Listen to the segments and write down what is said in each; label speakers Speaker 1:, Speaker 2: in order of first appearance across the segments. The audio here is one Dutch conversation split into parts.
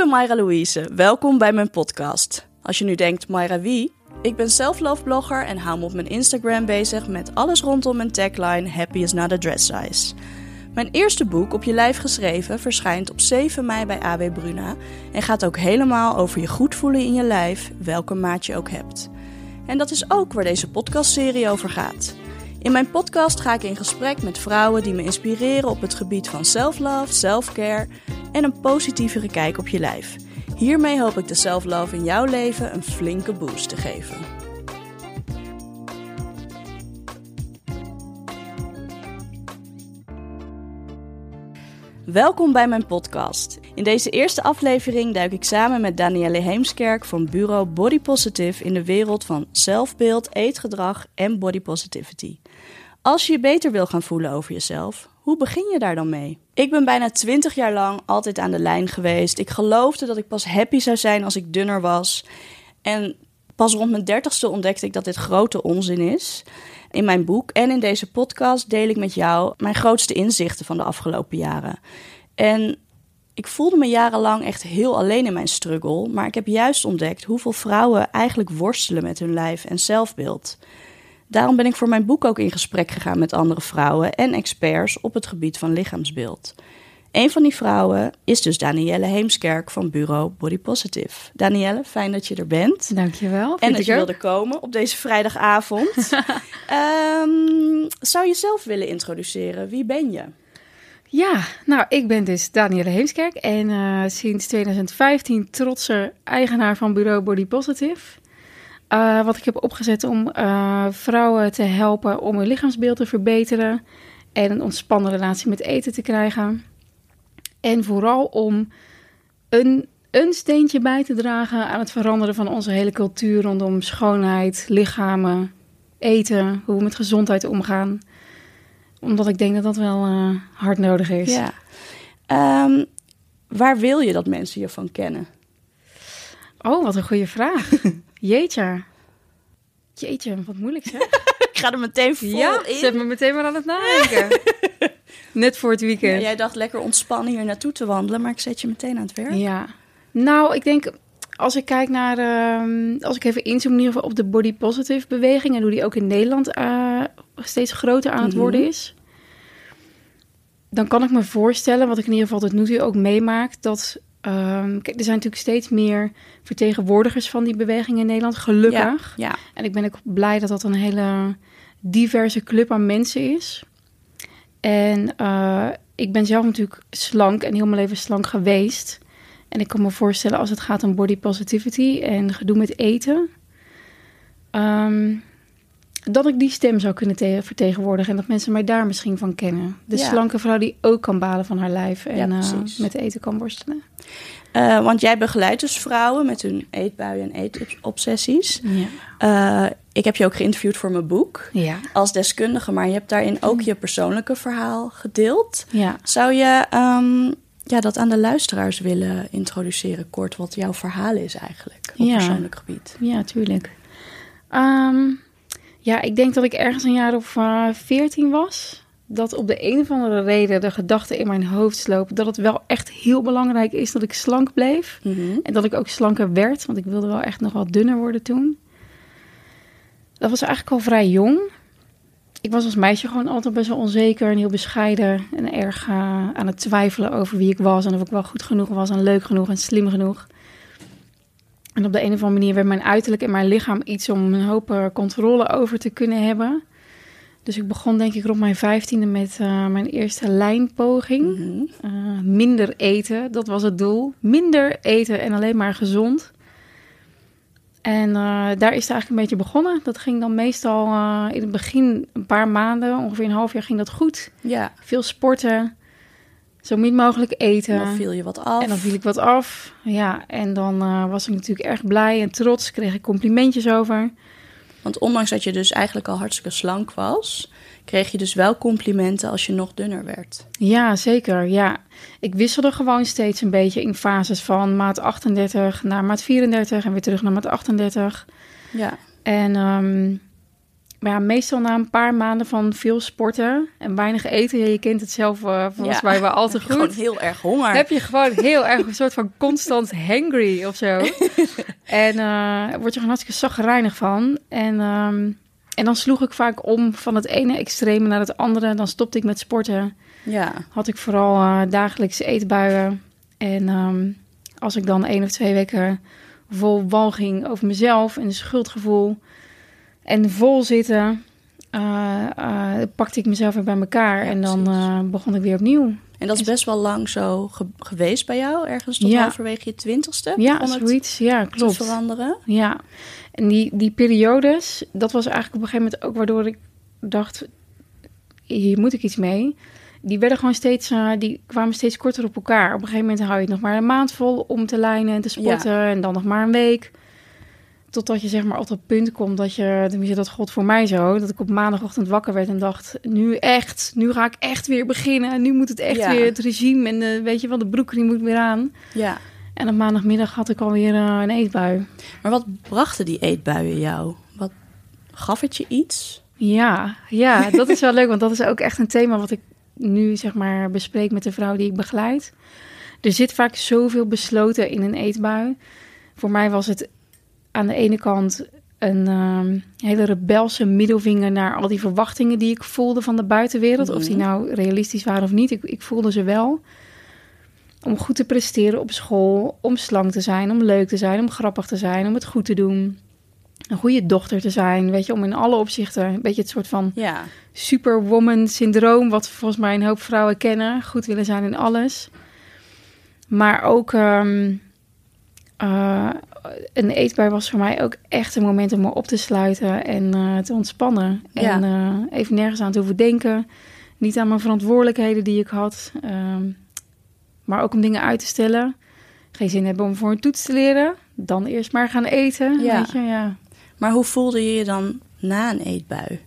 Speaker 1: ben Mayra Louise. Welkom bij mijn podcast. Als je nu denkt, Mayra wie? Ik ben self-love blogger en hou me op mijn Instagram bezig met alles rondom mijn tagline Happy is not a dress size. Mijn eerste boek, Op je lijf geschreven, verschijnt op 7 mei bij AB Bruna en gaat ook helemaal over je goed voelen in je lijf, welke maat je ook hebt. En dat is ook waar deze podcastserie over gaat. In mijn podcast ga ik in gesprek met vrouwen die me inspireren op het gebied van self-love, self-care en een positievere kijk op je lijf. Hiermee hoop ik de self-love in jouw leven een flinke boost te geven. Welkom bij mijn podcast. In deze eerste aflevering duik ik samen met Danielle Heemskerk van bureau Body Positive in de wereld van zelfbeeld, eetgedrag en body positivity. Als je je beter wil gaan voelen over jezelf, hoe begin je daar dan mee? Ik ben bijna 20 jaar lang altijd aan de lijn geweest. Ik geloofde dat ik pas happy zou zijn als ik dunner was. En pas rond mijn dertigste ontdekte ik dat dit grote onzin is. In mijn boek en in deze podcast deel ik met jou mijn grootste inzichten van de afgelopen jaren. En ik voelde me jarenlang echt heel alleen in mijn struggle, maar ik heb juist ontdekt hoeveel vrouwen eigenlijk worstelen met hun lijf en zelfbeeld. Daarom ben ik voor mijn boek ook in gesprek gegaan met andere vrouwen en experts op het gebied van lichaamsbeeld. Een van die vrouwen is dus Danielle Heemskerk van bureau Body Positive. Danielle, fijn dat je er bent.
Speaker 2: Dankjewel.
Speaker 1: En dat je wilde komen op deze vrijdagavond. um, zou je zelf willen introduceren? Wie ben je?
Speaker 2: Ja, nou, ik ben dus Danielle Heemskerk en uh, sinds 2015 trotse eigenaar van bureau Body Positive. Uh, wat ik heb opgezet om uh, vrouwen te helpen om hun lichaamsbeeld te verbeteren en een ontspannen relatie met eten te krijgen. En vooral om een, een steentje bij te dragen aan het veranderen van onze hele cultuur rondom schoonheid, lichamen, eten, hoe we met gezondheid omgaan. Omdat ik denk dat dat wel uh, hard nodig is.
Speaker 1: Ja. Um, waar wil je dat mensen je van kennen?
Speaker 2: Oh, wat een goede vraag. Jeetje. Jeetje, wat moeilijk zeg.
Speaker 1: ik ga er meteen vol
Speaker 2: ja,
Speaker 1: in.
Speaker 2: zet me meteen maar aan het nadenken. Net voor het weekend.
Speaker 1: Ja, jij dacht lekker ontspannen hier naartoe te wandelen, maar ik zet je meteen aan het werk.
Speaker 2: Ja. Nou, ik denk, als ik kijk naar, uh, als ik even inzoom in ieder geval op de body positive beweging en hoe die ook in Nederland uh, steeds groter aan het
Speaker 1: Mhm.
Speaker 2: worden is. Dan kan ik me voorstellen, wat ik in ieder geval tot nu toe ook meemaak, dat Um, kijk, er zijn natuurlijk steeds meer vertegenwoordigers van die beweging in Nederland, gelukkig.
Speaker 1: Ja, ja.
Speaker 2: En ik ben ook blij dat dat een hele diverse club aan mensen is. En uh, ik ben zelf natuurlijk slank en heel mijn leven slank geweest. En ik kan me voorstellen als het gaat om body positivity en gedoe met eten... Um, dat ik die stem zou kunnen vertegenwoordigen en dat mensen mij daar misschien van kennen. De
Speaker 1: Ja.
Speaker 2: slanke vrouw die ook kan balen van haar lijf en
Speaker 1: Ja,
Speaker 2: uh,
Speaker 1: precies.
Speaker 2: met eten kan worstelen.
Speaker 1: Uh, want jij begeleidt dus vrouwen met hun eetbuien en eetobsessies.
Speaker 2: Ja.
Speaker 1: Uh, ik heb je ook geïnterviewd voor mijn boek
Speaker 2: Ja.
Speaker 1: als deskundige, maar je hebt daarin ook je persoonlijke verhaal gedeeld.
Speaker 2: Ja.
Speaker 1: Zou je um, ja, dat aan de luisteraars willen introduceren, kort, wat jouw verhaal is eigenlijk op persoonlijk gebied?
Speaker 2: Ja, tuurlijk. Um, ja, ik denk dat ik ergens een jaar of uh, 14 was. Dat op de een of andere reden de gedachte in mijn hoofd sloop dat het wel echt heel belangrijk is dat ik slank bleef.
Speaker 1: Mm -hmm.
Speaker 2: En dat ik ook slanker werd, want ik wilde wel echt nog wat dunner worden toen. Dat was eigenlijk al vrij jong. Ik was als meisje gewoon altijd best wel onzeker en heel bescheiden. En erg uh, aan het twijfelen over wie ik was en of ik wel goed genoeg was en leuk genoeg en slim genoeg. En op de een of andere manier werd mijn uiterlijk en mijn lichaam iets om een hoop uh, controle over te kunnen hebben. Dus ik begon denk ik rond mijn vijftiende met uh, mijn eerste lijnpoging.
Speaker 1: Mm -hmm.
Speaker 2: uh, minder eten, dat was het doel. Minder eten en alleen maar gezond. En uh, daar is het eigenlijk een beetje begonnen. Dat ging dan meestal in het begin een paar maanden, ongeveer een half jaar ging dat goed.
Speaker 1: Ja.
Speaker 2: Veel sporten, zo min mogelijk eten.
Speaker 1: En dan viel je wat af.
Speaker 2: En dan viel ik wat af. Ja, en dan uh, was ik natuurlijk erg blij en trots. Kreeg ik complimentjes over.
Speaker 1: Want ondanks dat je dus eigenlijk al hartstikke slank was, kreeg je dus wel complimenten als je nog dunner werd.
Speaker 2: Ja, zeker. Ja, ik wisselde gewoon steeds een beetje in fases van maat 38 naar maat 34 en weer terug naar maat 38.
Speaker 1: Ja.
Speaker 2: En um, Maar ja, meestal na een paar maanden van veel sporten en weinig eten, ja, je kent het zelf uh, volgens mij wel al te goed.
Speaker 1: Gewoon heel erg honger.
Speaker 2: Heb je gewoon heel erg een soort van constant hangry of zo. en uh, word je gewoon hartstikke zagrijnig van. En, um, en dan sloeg ik vaak om van het ene extreme naar het andere. Dan stopte ik met sporten.
Speaker 1: Ja.
Speaker 2: Had ik vooral uh, dagelijks eetbuien. En um, als ik dan één of twee weken vol walging over mezelf en een schuldgevoel en vol zitten, uh, uh, pakte ik mezelf weer bij elkaar ja, en dan uh, begon ik weer opnieuw.
Speaker 1: En dat is best wel lang zo ge geweest bij jou, ergens tot
Speaker 2: Ja.
Speaker 1: halverwege je twintigste?
Speaker 2: Ja,
Speaker 1: het
Speaker 2: zoiets. Ja,
Speaker 1: te veranderen?
Speaker 2: Ja, en die, die periodes, dat was eigenlijk op een gegeven moment ook waardoor ik dacht, hier moet ik iets mee. Die werden gewoon steeds, die kwamen steeds korter op elkaar. Op een gegeven moment hou je het nog maar een maand vol om te lijnen en te sporten. En dan nog maar een week. Totdat je zeg maar op dat punt komt dat je, tenminste dat God voor mij zo, dat ik op maandagochtend wakker werd en dacht, nu echt, nu ga ik echt weer beginnen. Nu moet het echt
Speaker 1: Ja.
Speaker 2: weer, het regime en de, weet je wel, de broekriem moet weer aan.
Speaker 1: Ja.
Speaker 2: En op maandagmiddag had ik alweer uh, een eetbui.
Speaker 1: Maar wat brachten die eetbuien jou? Wat gaf het je iets?
Speaker 2: Ja, ja, dat is wel leuk, want dat is ook echt een thema wat ik nu zeg maar bespreek met de vrouw die ik begeleid. Er zit vaak zoveel besloten in een eetbui. Voor mij was het aan de ene kant een um, hele rebelse middelvinger naar al die verwachtingen die ik voelde van de buitenwereld. Mm. Of die nou realistisch waren of niet, ik, ik voelde ze wel. Om goed te presteren op school, om slank te zijn, om leuk te zijn, om grappig te zijn, om het goed te doen een goede dochter te zijn, weet je, om in alle opzichten een beetje het soort van
Speaker 1: ja.
Speaker 2: superwoman syndroom, wat volgens mij een hoop vrouwen kennen, goed willen zijn in alles. Maar ook um, uh, een eetbui was voor mij ook echt een moment om me op te sluiten en uh, te ontspannen.
Speaker 1: Ja.
Speaker 2: En uh, even nergens aan te hoeven denken, niet aan mijn verantwoordelijkheden die ik had, um, maar ook om dingen uit te stellen. Geen zin hebben om voor een toets te leren, dan eerst maar gaan eten.
Speaker 1: Ja.
Speaker 2: Weet je, ja.
Speaker 1: Maar hoe voelde je je dan na een eetbui?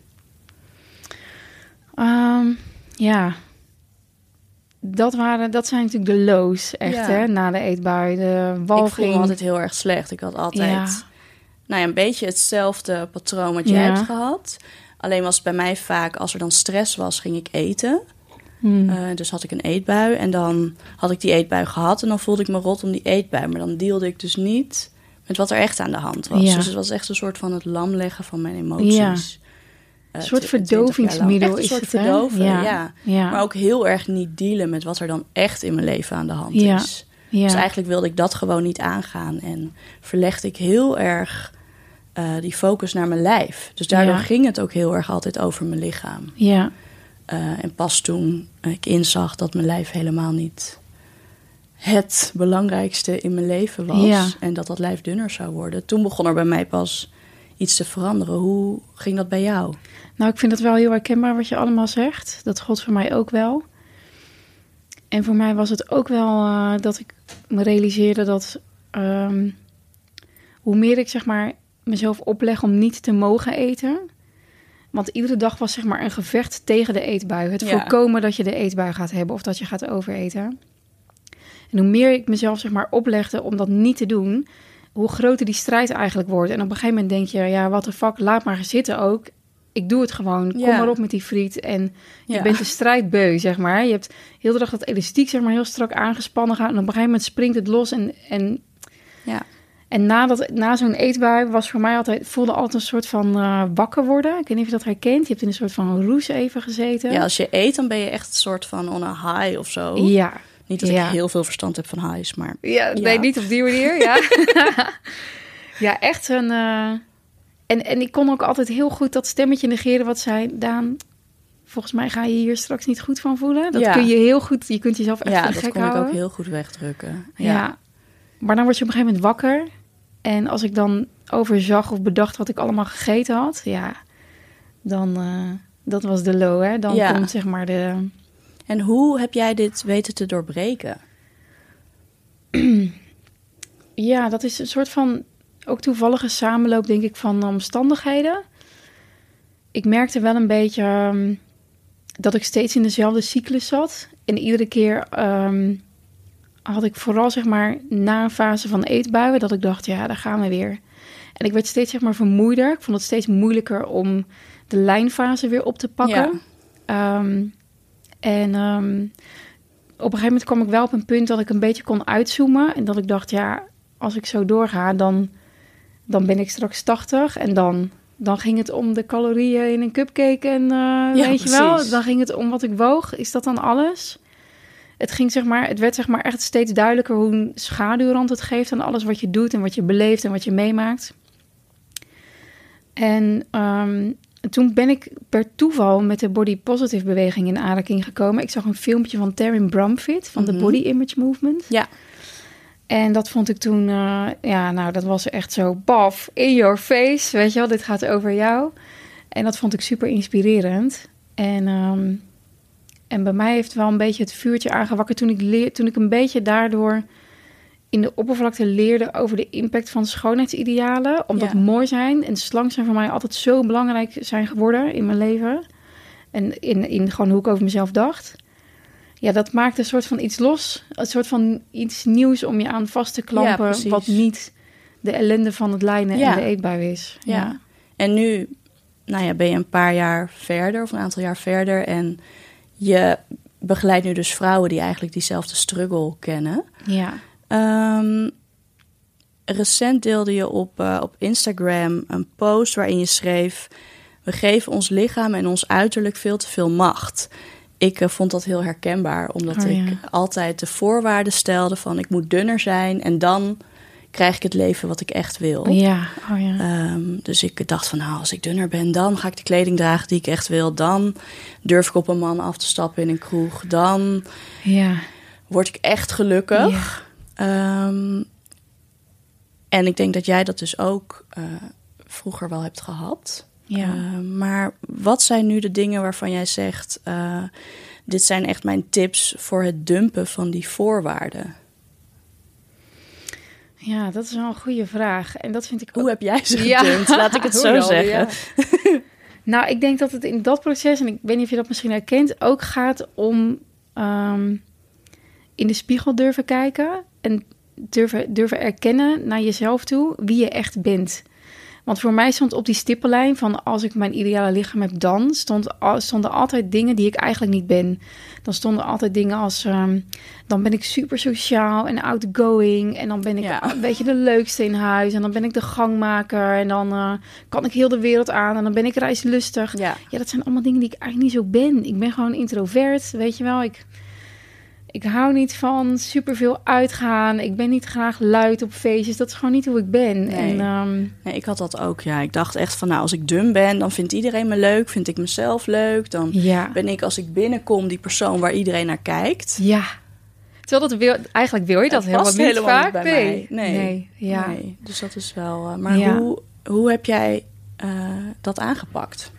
Speaker 2: Um, ja, dat, waren, dat zijn natuurlijk de lows, echt,
Speaker 1: Ja.
Speaker 2: hè, na de eetbui. De walging.
Speaker 1: Ik voelde me altijd heel erg slecht. Ik had altijd
Speaker 2: Ja.
Speaker 1: nou ja, een beetje hetzelfde patroon wat jij
Speaker 2: Ja.
Speaker 1: hebt gehad. Alleen was het bij mij vaak, als er dan stress was, ging ik eten.
Speaker 2: Hmm.
Speaker 1: Uh, dus had ik een eetbui en dan had ik die eetbui gehad en dan voelde ik me rot om die eetbui. Maar dan deelde ik dus niet met wat er echt aan de hand was. Dus het was echt een soort van het lam leggen van mijn emoties. Uh,
Speaker 2: Een soort
Speaker 1: tw- 20 jaar lang.
Speaker 2: verdovingsmiddel is
Speaker 1: soort
Speaker 2: het,
Speaker 1: verdoven,
Speaker 2: Ja.
Speaker 1: ja.
Speaker 2: Ja.
Speaker 1: Maar ook heel erg niet dealen met wat er dan echt in mijn leven aan de hand
Speaker 2: Ja.
Speaker 1: is. Dus eigenlijk wilde ik dat gewoon niet aangaan. En verlegde ik heel erg uh, die focus naar mijn lijf. Dus daardoor ging het ook heel erg altijd over mijn lichaam.
Speaker 2: ja.
Speaker 1: Uh, en pas toen ik inzag dat mijn lijf helemaal niet het belangrijkste in mijn leven was. En dat dat lijf dunner zou worden. Toen begon er bij mij pas iets te veranderen. Hoe ging dat bij jou?
Speaker 2: Nou, ik vind het wel heel herkenbaar wat je allemaal zegt. Dat God voor mij ook wel. En voor mij was het ook wel uh, dat ik me realiseerde dat um, hoe meer ik zeg maar mezelf opleg om niet te mogen eten. Want iedere dag was zeg maar een gevecht tegen de eetbui. Het
Speaker 1: Ja.
Speaker 2: voorkomen dat je de eetbui gaat hebben of dat je gaat overeten. En hoe meer ik mezelf zeg maar oplegde om dat niet te doen, hoe groter die strijd eigenlijk wordt. En op een gegeven moment denk je, ja, wat de fuck, laat maar zitten ook. Ik doe het gewoon. Kom
Speaker 1: Ja.
Speaker 2: maar op met die friet. En je
Speaker 1: Ja.
Speaker 2: bent de strijd beu, zeg maar. Je hebt heel de dag dat elastiek zeg maar heel strak aangespannen gaan. En op een gegeven moment springt het los. En, en,
Speaker 1: Ja.
Speaker 2: en na, dat, na zo'n eetbui was voor mij altijd, voelde altijd een soort van uh, wakker worden. Ik weet niet of je dat herkent. Je hebt in een soort van roes even gezeten.
Speaker 1: Ja, als je eet, dan ben je echt een soort van on a high of zo.
Speaker 2: ja.
Speaker 1: Niet dat
Speaker 2: Ja.
Speaker 1: ik heel veel verstand heb van highs, maar...
Speaker 2: Ja,
Speaker 1: Ja.
Speaker 2: nee, niet op die manier, ja. ja, echt een... uh, en, en ik kon ook altijd heel goed dat stemmetje negeren wat zei... Daan, volgens mij ga je hier straks niet goed van voelen. Dat
Speaker 1: Ja.
Speaker 2: kun je heel goed... Je kunt jezelf echt
Speaker 1: Ja,
Speaker 2: voor de
Speaker 1: dat
Speaker 2: gek
Speaker 1: kon ik ook heel goed wegdrukken.
Speaker 2: Ja.
Speaker 1: Ja.
Speaker 2: Maar dan word je op een gegeven moment wakker. En als ik dan overzag of bedacht wat ik allemaal gegeten had... Ja, dan... Uh, dat was de low, hè. Dan
Speaker 1: Ja.
Speaker 2: komt zeg maar de...
Speaker 1: En hoe heb jij dit weten te doorbreken?
Speaker 2: Ja, dat is een soort van ook toevallige samenloop, denk ik, van omstandigheden. Ik merkte wel een beetje um, dat ik steeds in dezelfde cyclus zat. En iedere keer um, had ik vooral, zeg maar, na een fase van eetbuien, dat ik dacht, ja, daar gaan we weer. En ik werd steeds, zeg maar, vermoeider. Ik vond het steeds moeilijker om de lijnfase weer op te pakken.
Speaker 1: Ja.
Speaker 2: Ehm, en ehm, op een gegeven moment kwam ik wel op een punt dat ik een beetje kon uitzoomen. En dat ik dacht, ja, als ik zo doorga, dan, dan ben ik straks 80. En dan, dan ging het om de calorieën in een cupcake. En eh, weet je wel, dan ging het om wat ik woog. Is dat dan alles? Het, ging, zeg maar, het werd zeg maar echt steeds duidelijker hoe een schaduwrand het geeft aan alles wat je doet en wat je beleeft en wat je meemaakt. En ehm, toen ben ik per toeval met de body positive beweging in aanraking gekomen. Ik zag een filmpje van Taryn Brumfitt van de
Speaker 1: Mhm.
Speaker 2: Body Image Movement.
Speaker 1: Ja.
Speaker 2: En dat vond ik toen, eh, ja, nou, dat was echt zo baf, in your face. Weet je wel, dit gaat over jou. En dat vond ik super inspirerend. En, ehm, en bij mij heeft wel een beetje het vuurtje aangewakkerd toen ik, leer, toen ik een beetje daardoor in de oppervlakte leerde over de impact van schoonheidsidealen. Omdat
Speaker 1: Ja.
Speaker 2: mooi zijn en slank zijn voor mij altijd zo belangrijk zijn geworden in mijn leven. En in, in gewoon hoe ik over mezelf dacht. Ja, dat maakt een soort van iets los. Een soort van iets nieuws om je aan vast te klampen. wat niet de ellende van het lijnen
Speaker 1: Ja.
Speaker 2: en de eetbui is.
Speaker 1: Ja. En nu nou ja, ben je een paar jaar verder, of een aantal jaar verder. En je begeleidt nu dus vrouwen die eigenlijk diezelfde struggle kennen.
Speaker 2: ja.
Speaker 1: Ehm, recent deelde je op, eh, op Instagram een post waarin je schreef: We geven ons lichaam en ons uiterlijk veel te veel macht. Ik eh, vond dat heel herkenbaar, omdat
Speaker 2: Oh, ja.
Speaker 1: ik altijd de voorwaarden stelde van ik moet dunner zijn en dan krijg ik het leven wat ik echt wil.
Speaker 2: Ja, oh ja.
Speaker 1: Ehm, dus ik dacht van, nou, als ik dunner ben, dan ga ik de kleding dragen die ik echt wil. Dan durf ik op een man af te stappen in een kroeg. Dan
Speaker 2: ja.
Speaker 1: word ik echt gelukkig.
Speaker 2: Ja.
Speaker 1: Ehm, en ik denk dat jij dat dus ook eh, vroeger wel hebt gehad.
Speaker 2: Ja.
Speaker 1: Ehm, maar wat zijn nu de dingen waarvan jij zegt... eh, dit zijn echt mijn tips voor het dumpen van die voorwaarden?
Speaker 2: ja, dat is wel een goede vraag. En dat vind ik
Speaker 1: Hoe heb jij ze
Speaker 2: Ja.
Speaker 1: gedumpt? Laat ik het zo zeggen.
Speaker 2: ja. Nou, ik denk dat het in dat proces, en ik weet niet of je dat misschien herkent, ook gaat om ehm, in de spiegel durven kijken en durven, durven erkennen naar jezelf toe wie je echt bent. Want voor mij stond op die stippenlijn van als ik mijn ideale lichaam heb dan, stond, stonden altijd dingen die ik eigenlijk niet ben. Dan stonden altijd dingen als, ehm, dan ben ik super sociaal en outgoing en dan ben ik
Speaker 1: Ja.
Speaker 2: een beetje de leukste in huis en dan ben ik de gangmaker en dan eh, kan ik heel de wereld aan en dan ben ik reislustig.
Speaker 1: Ja.
Speaker 2: Ja, dat zijn allemaal dingen die ik eigenlijk niet zo ben. Ik ben gewoon introvert, weet je wel. Ik, ik hou niet van superveel uitgaan. Ik ben niet graag luid op feestjes. Dat is gewoon niet hoe ik ben.
Speaker 1: Nee.
Speaker 2: En ehm,
Speaker 1: Nee, ik had dat ook. Ja, ik dacht echt van, nou, als ik dun ben, dan vindt iedereen me leuk. Vind ik mezelf leuk. Dan
Speaker 2: ja,
Speaker 1: ben ik, als ik binnenkom, die persoon waar iedereen naar kijkt.
Speaker 2: ja. Terwijl dat wil, eigenlijk wil je dat helemaal niet
Speaker 1: helemaal
Speaker 2: vaak.
Speaker 1: niet bij
Speaker 2: nee.
Speaker 1: mij. Nee.
Speaker 2: ja.
Speaker 1: Nee, dus dat is wel. eh, maar
Speaker 2: Ja.
Speaker 1: hoe, hoe heb jij eh, dat aangepakt?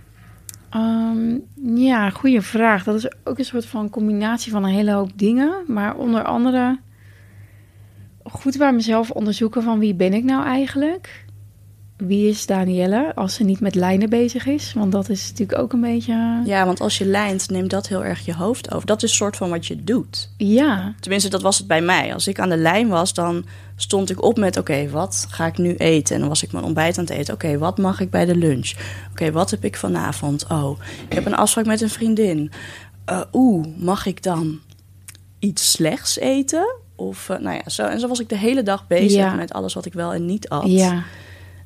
Speaker 2: Ehm, ja, goede vraag. Dat is ook een soort van combinatie van een hele hoop dingen. Maar onder andere goed bij mezelf onderzoeken van wie ben ik nou eigenlijk? Wie is Danielle als ze niet met lijnen bezig is? Want dat is natuurlijk ook een beetje...
Speaker 1: Ja, want als je lijnt, neemt dat heel erg je hoofd over. Dat is een soort van wat je doet.
Speaker 2: Ja,
Speaker 1: Tenminste, dat was het bij mij. Als ik aan de lijn was, dan stond ik op met... oké, wat ga ik nu eten? En dan was ik mijn ontbijt aan het eten. Oké, wat mag ik bij de lunch? Oké, wat heb ik vanavond? Oh, ik heb een afspraak met een vriendin. Eh, Oeh, mag ik dan iets slechts eten? Of, eh, nou ja, zo. En zo was ik de hele dag bezig
Speaker 2: Ja.
Speaker 1: met alles wat ik wel en niet at.
Speaker 2: ja,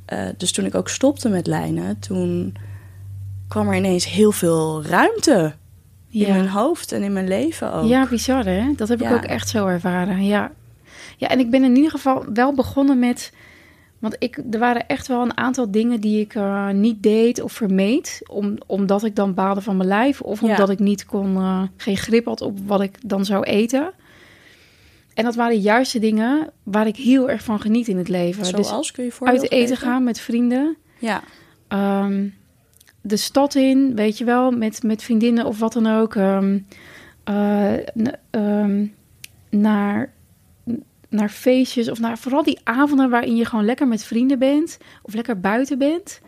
Speaker 1: Eh, dus toen ik ook stopte met lijnen, toen kwam er ineens heel veel ruimte in mijn hoofd en in mijn leven ook.
Speaker 2: Ja, bizar hè? Dat heb ik ook echt zo ervaren, ja. Ja, en ik ben in ieder geval wel begonnen met... Want ik, er waren echt wel een aantal dingen die ik eh, niet deed of vermeed. Om, omdat ik dan baalde van mijn lijf. Of
Speaker 1: Ja.
Speaker 2: omdat ik niet kon, eh, geen grip had op wat ik dan zou eten. En dat waren juist de dingen waar ik heel erg van geniet in het leven.
Speaker 1: Zoals, kun je
Speaker 2: dus uit eten
Speaker 1: geven?
Speaker 2: gaan met vrienden.
Speaker 1: Ja,
Speaker 2: Ehm, de stad in, weet je wel, met, met vriendinnen of wat dan ook. ehm, eh, ehm, naar, naar feestjes of naar vooral die avonden waarin je gewoon lekker met vrienden bent of lekker buiten bent.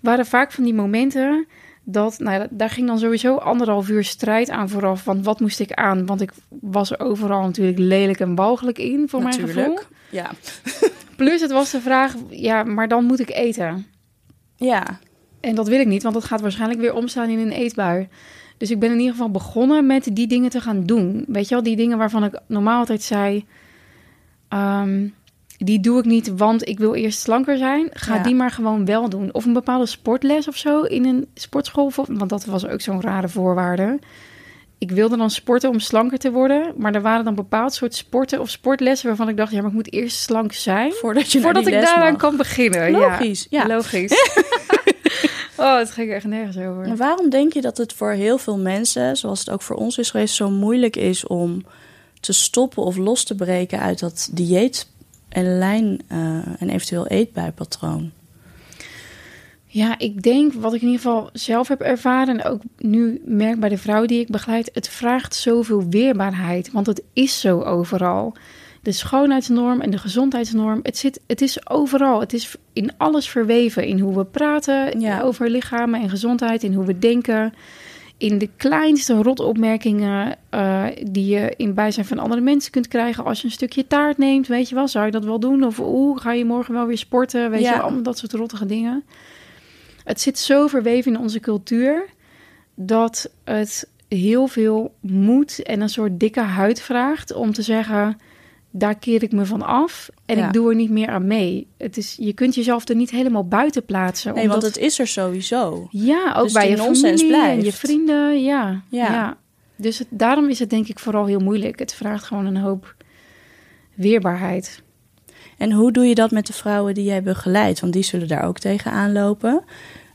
Speaker 2: Waren vaak van die momenten dat, nou ja, daar ging dan sowieso anderhalf uur strijd aan vooraf. Want wat moest ik aan? Want ik was er overal natuurlijk lelijk en walgelijk in, voor mijn gevoel.
Speaker 1: Ja.
Speaker 2: Plus het was de vraag, ja, maar dan moet ik eten.
Speaker 1: Ja.
Speaker 2: En dat wil ik niet, want dat gaat waarschijnlijk weer omstaan in een eetbui. Dus ik ben in ieder geval begonnen met die dingen te gaan doen. Weet je wel, die dingen waarvan ik normaal altijd zei... ehm, die doe ik niet, want ik wil eerst slanker zijn. Ga
Speaker 1: Ja.
Speaker 2: die maar gewoon wel doen. Of een bepaalde sportles of zo in een sportschool. Want dat was ook zo'n rare voorwaarde. Ik wilde dan sporten om slanker te worden. Maar er waren dan bepaald soort sporten of sportlessen... waarvan ik dacht, ja, maar ik moet eerst slank zijn...
Speaker 1: Voordat je
Speaker 2: voordat ik daaraan
Speaker 1: mag.
Speaker 2: kan beginnen.
Speaker 1: Logisch, ja.
Speaker 2: Logisch. oh, het ging echt nergens over.
Speaker 1: En waarom denk je dat het voor heel veel mensen, zoals het ook voor ons is geweest, zo moeilijk is om te stoppen of los te breken uit dat dieet en lijn eh, en eventueel eetbuipatroon?
Speaker 2: Ja, ik denk wat ik in ieder geval zelf heb ervaren en ook nu merk bij de vrouwen die ik begeleid, het vraagt zoveel weerbaarheid, want het is zo overal. De schoonheidsnorm en de gezondheidsnorm, het, zit, het is overal. Het is in alles verweven. In hoe we praten
Speaker 1: Ja.
Speaker 2: over lichamen en gezondheid, in hoe we denken. In de kleinste rotopmerkingen eh, die je in bijzijn van andere mensen kunt krijgen. Als je een stukje taart neemt, weet je wel, zou je dat wel doen? Of oeh, ga je morgen wel weer sporten? Weet
Speaker 1: Ja.
Speaker 2: je, allemaal dat soort rottige dingen. Het zit zo verweven in onze cultuur dat het heel veel moed en een soort dikke huid vraagt om te zeggen: daar keer ik me van af en
Speaker 1: Ja.
Speaker 2: ik doe er niet meer aan mee. Het is, je kunt jezelf er niet helemaal buiten plaatsen.
Speaker 1: Nee,
Speaker 2: omdat,
Speaker 1: want het is er sowieso.
Speaker 2: ja, ook
Speaker 1: dus
Speaker 2: bij je familie en je vrienden, ja.
Speaker 1: Ja.
Speaker 2: ja. Dus het, daarom is het denk ik vooral heel moeilijk. Het vraagt gewoon een hoop weerbaarheid.
Speaker 1: En hoe doe je dat met de vrouwen die jij begeleidt? Want die zullen daar ook tegenaan lopen.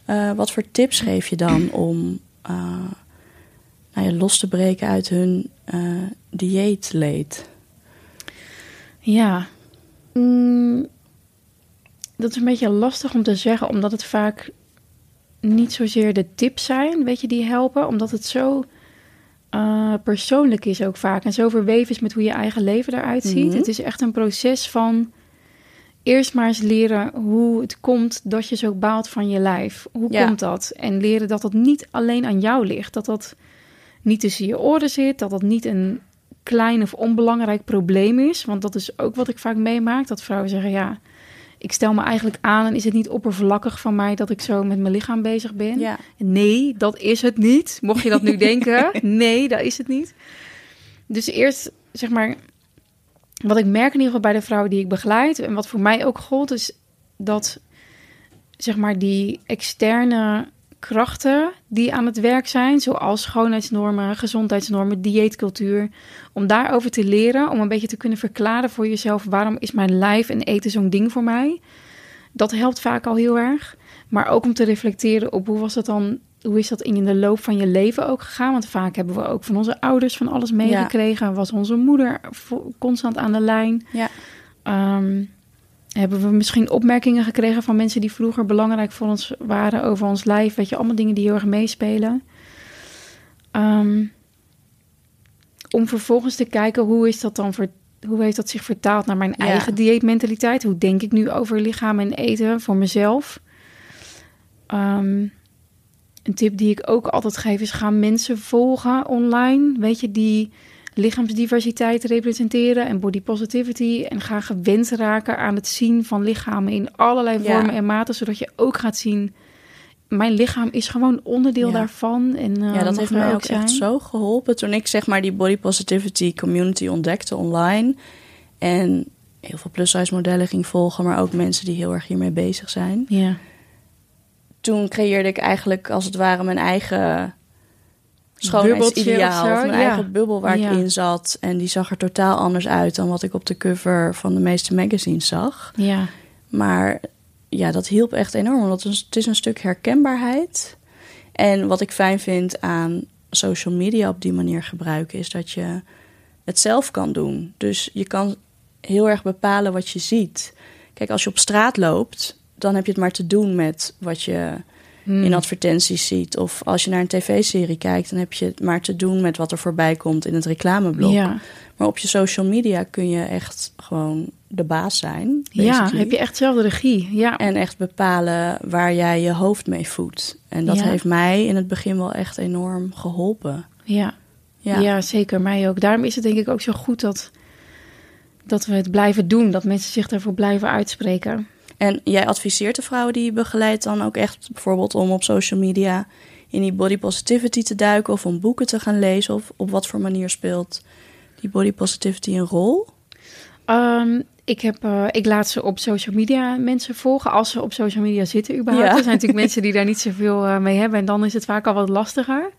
Speaker 1: Eh, wat voor tips geef je dan om eh, nou ja, los te breken uit hun eh, dieetleed?
Speaker 2: Ja, Mm, dat is een beetje lastig om te zeggen, omdat het vaak niet zozeer de tips zijn, weet je, die helpen, omdat het zo eh, persoonlijk is ook vaak en zo verweven is met hoe je eigen leven eruit ziet.
Speaker 1: Mhm.
Speaker 2: Het is echt een proces van eerst maar eens leren hoe het komt dat je zo baalt van je lijf. Hoe
Speaker 1: Ja.
Speaker 2: komt dat? En leren dat dat niet alleen aan jou ligt, dat dat niet tussen je oren zit, dat dat niet een klein of onbelangrijk probleem is. Want dat is ook wat ik vaak meemaak. Dat vrouwen zeggen, ja, ik stel me eigenlijk aan... en is het niet oppervlakkig van mij dat ik zo met mijn lichaam bezig ben?
Speaker 1: Ja.
Speaker 2: Nee, dat is het niet. Mocht je dat nu denken. Nee, dat is het niet. Dus eerst, zeg maar... Wat ik merk in ieder geval bij de vrouwen die ik begeleid... en wat voor mij ook gold, is dat... zeg maar die externe krachten die aan het werk zijn... zoals schoonheidsnormen, gezondheidsnormen, dieetcultuur... om daarover te leren, om een beetje te kunnen verklaren voor jezelf... waarom is mijn lijf en eten zo'n ding voor mij... Dat helpt vaak al heel erg. Maar ook om te reflecteren op hoe was dat dan, hoe is dat in de loop van je leven ook gegaan? Want vaak hebben we ook van onze ouders van alles meegekregen. Was onze moeder constant aan de lijn?
Speaker 1: Ja.
Speaker 2: Ehm, hebben we misschien opmerkingen gekregen van mensen die vroeger belangrijk voor ons waren over ons lijf? Weet je, allemaal dingen die heel erg meespelen. Ehm, om vervolgens te kijken hoe is dat dan hoe heeft dat zich vertaald naar mijn
Speaker 1: Ja.
Speaker 2: eigen dieetmentaliteit? Hoe denk ik nu over lichaam en eten voor mezelf? Ehm, een tip die ik ook altijd geef is: ga mensen volgen online. Weet je, die lichaamsdiversiteit representeren en body positivity. En ga gewend raken aan het zien van lichamen in allerlei
Speaker 1: Ja.
Speaker 2: vormen en maten, zodat je ook gaat zien. Mijn lichaam is gewoon onderdeel
Speaker 1: Ja.
Speaker 2: daarvan. En, eh,
Speaker 1: Ja, dat
Speaker 2: mag
Speaker 1: heeft mij ook echt zo geholpen toen ik zeg maar die body positivity community ontdekte online. En heel veel plus-size modellen ging volgen, maar ook mensen die heel erg hiermee bezig zijn.
Speaker 2: Ja.
Speaker 1: Toen creëerde ik eigenlijk als het ware mijn eigen schoonheidsideaal. mijn
Speaker 2: ja.
Speaker 1: eigen bubbel waar
Speaker 2: Ja.
Speaker 1: ik in zat. En die zag er totaal anders uit dan wat ik op de cover van de meeste magazines zag.
Speaker 2: Ja.
Speaker 1: Maar ja, dat hielp echt enorm. Want het is een stuk herkenbaarheid. En wat ik fijn vind aan social media op die manier gebruiken, is dat je het zelf kan doen. Dus je kan heel erg bepalen wat je ziet. Kijk, als je op straat loopt, dan heb je het maar te doen met wat je
Speaker 2: Hmm.
Speaker 1: in advertenties ziet. Of als je naar een tv-serie kijkt, dan heb je het maar te doen met wat er voorbij komt in het reclameblok.
Speaker 2: Ja.
Speaker 1: Maar op je social media kun je echt gewoon de baas zijn.
Speaker 2: ja, heb je echt zelf de regie. Ja.
Speaker 1: En echt bepalen waar jij je hoofd mee voedt. En dat
Speaker 2: Ja.
Speaker 1: heeft mij in het begin wel echt enorm geholpen.
Speaker 2: Ja.
Speaker 1: Ja,
Speaker 2: Ja. zeker. Mij ook. Daarom is het denk ik ook zo goed dat, dat we het blijven doen. Dat mensen zich daarvoor blijven uitspreken.
Speaker 1: En jij adviseert de vrouwen die je begeleidt dan ook echt bijvoorbeeld om op social media in die body positivity te duiken of om boeken te gaan lezen? Of op wat voor manier speelt die body positivity een rol?
Speaker 2: Um, ik, heb, uh, ik laat ze op social media mensen volgen, als ze op social media zitten überhaupt. Ja. Er zijn natuurlijk mensen die daar niet zoveel uh, mee hebben en dan is het vaak al wat lastiger.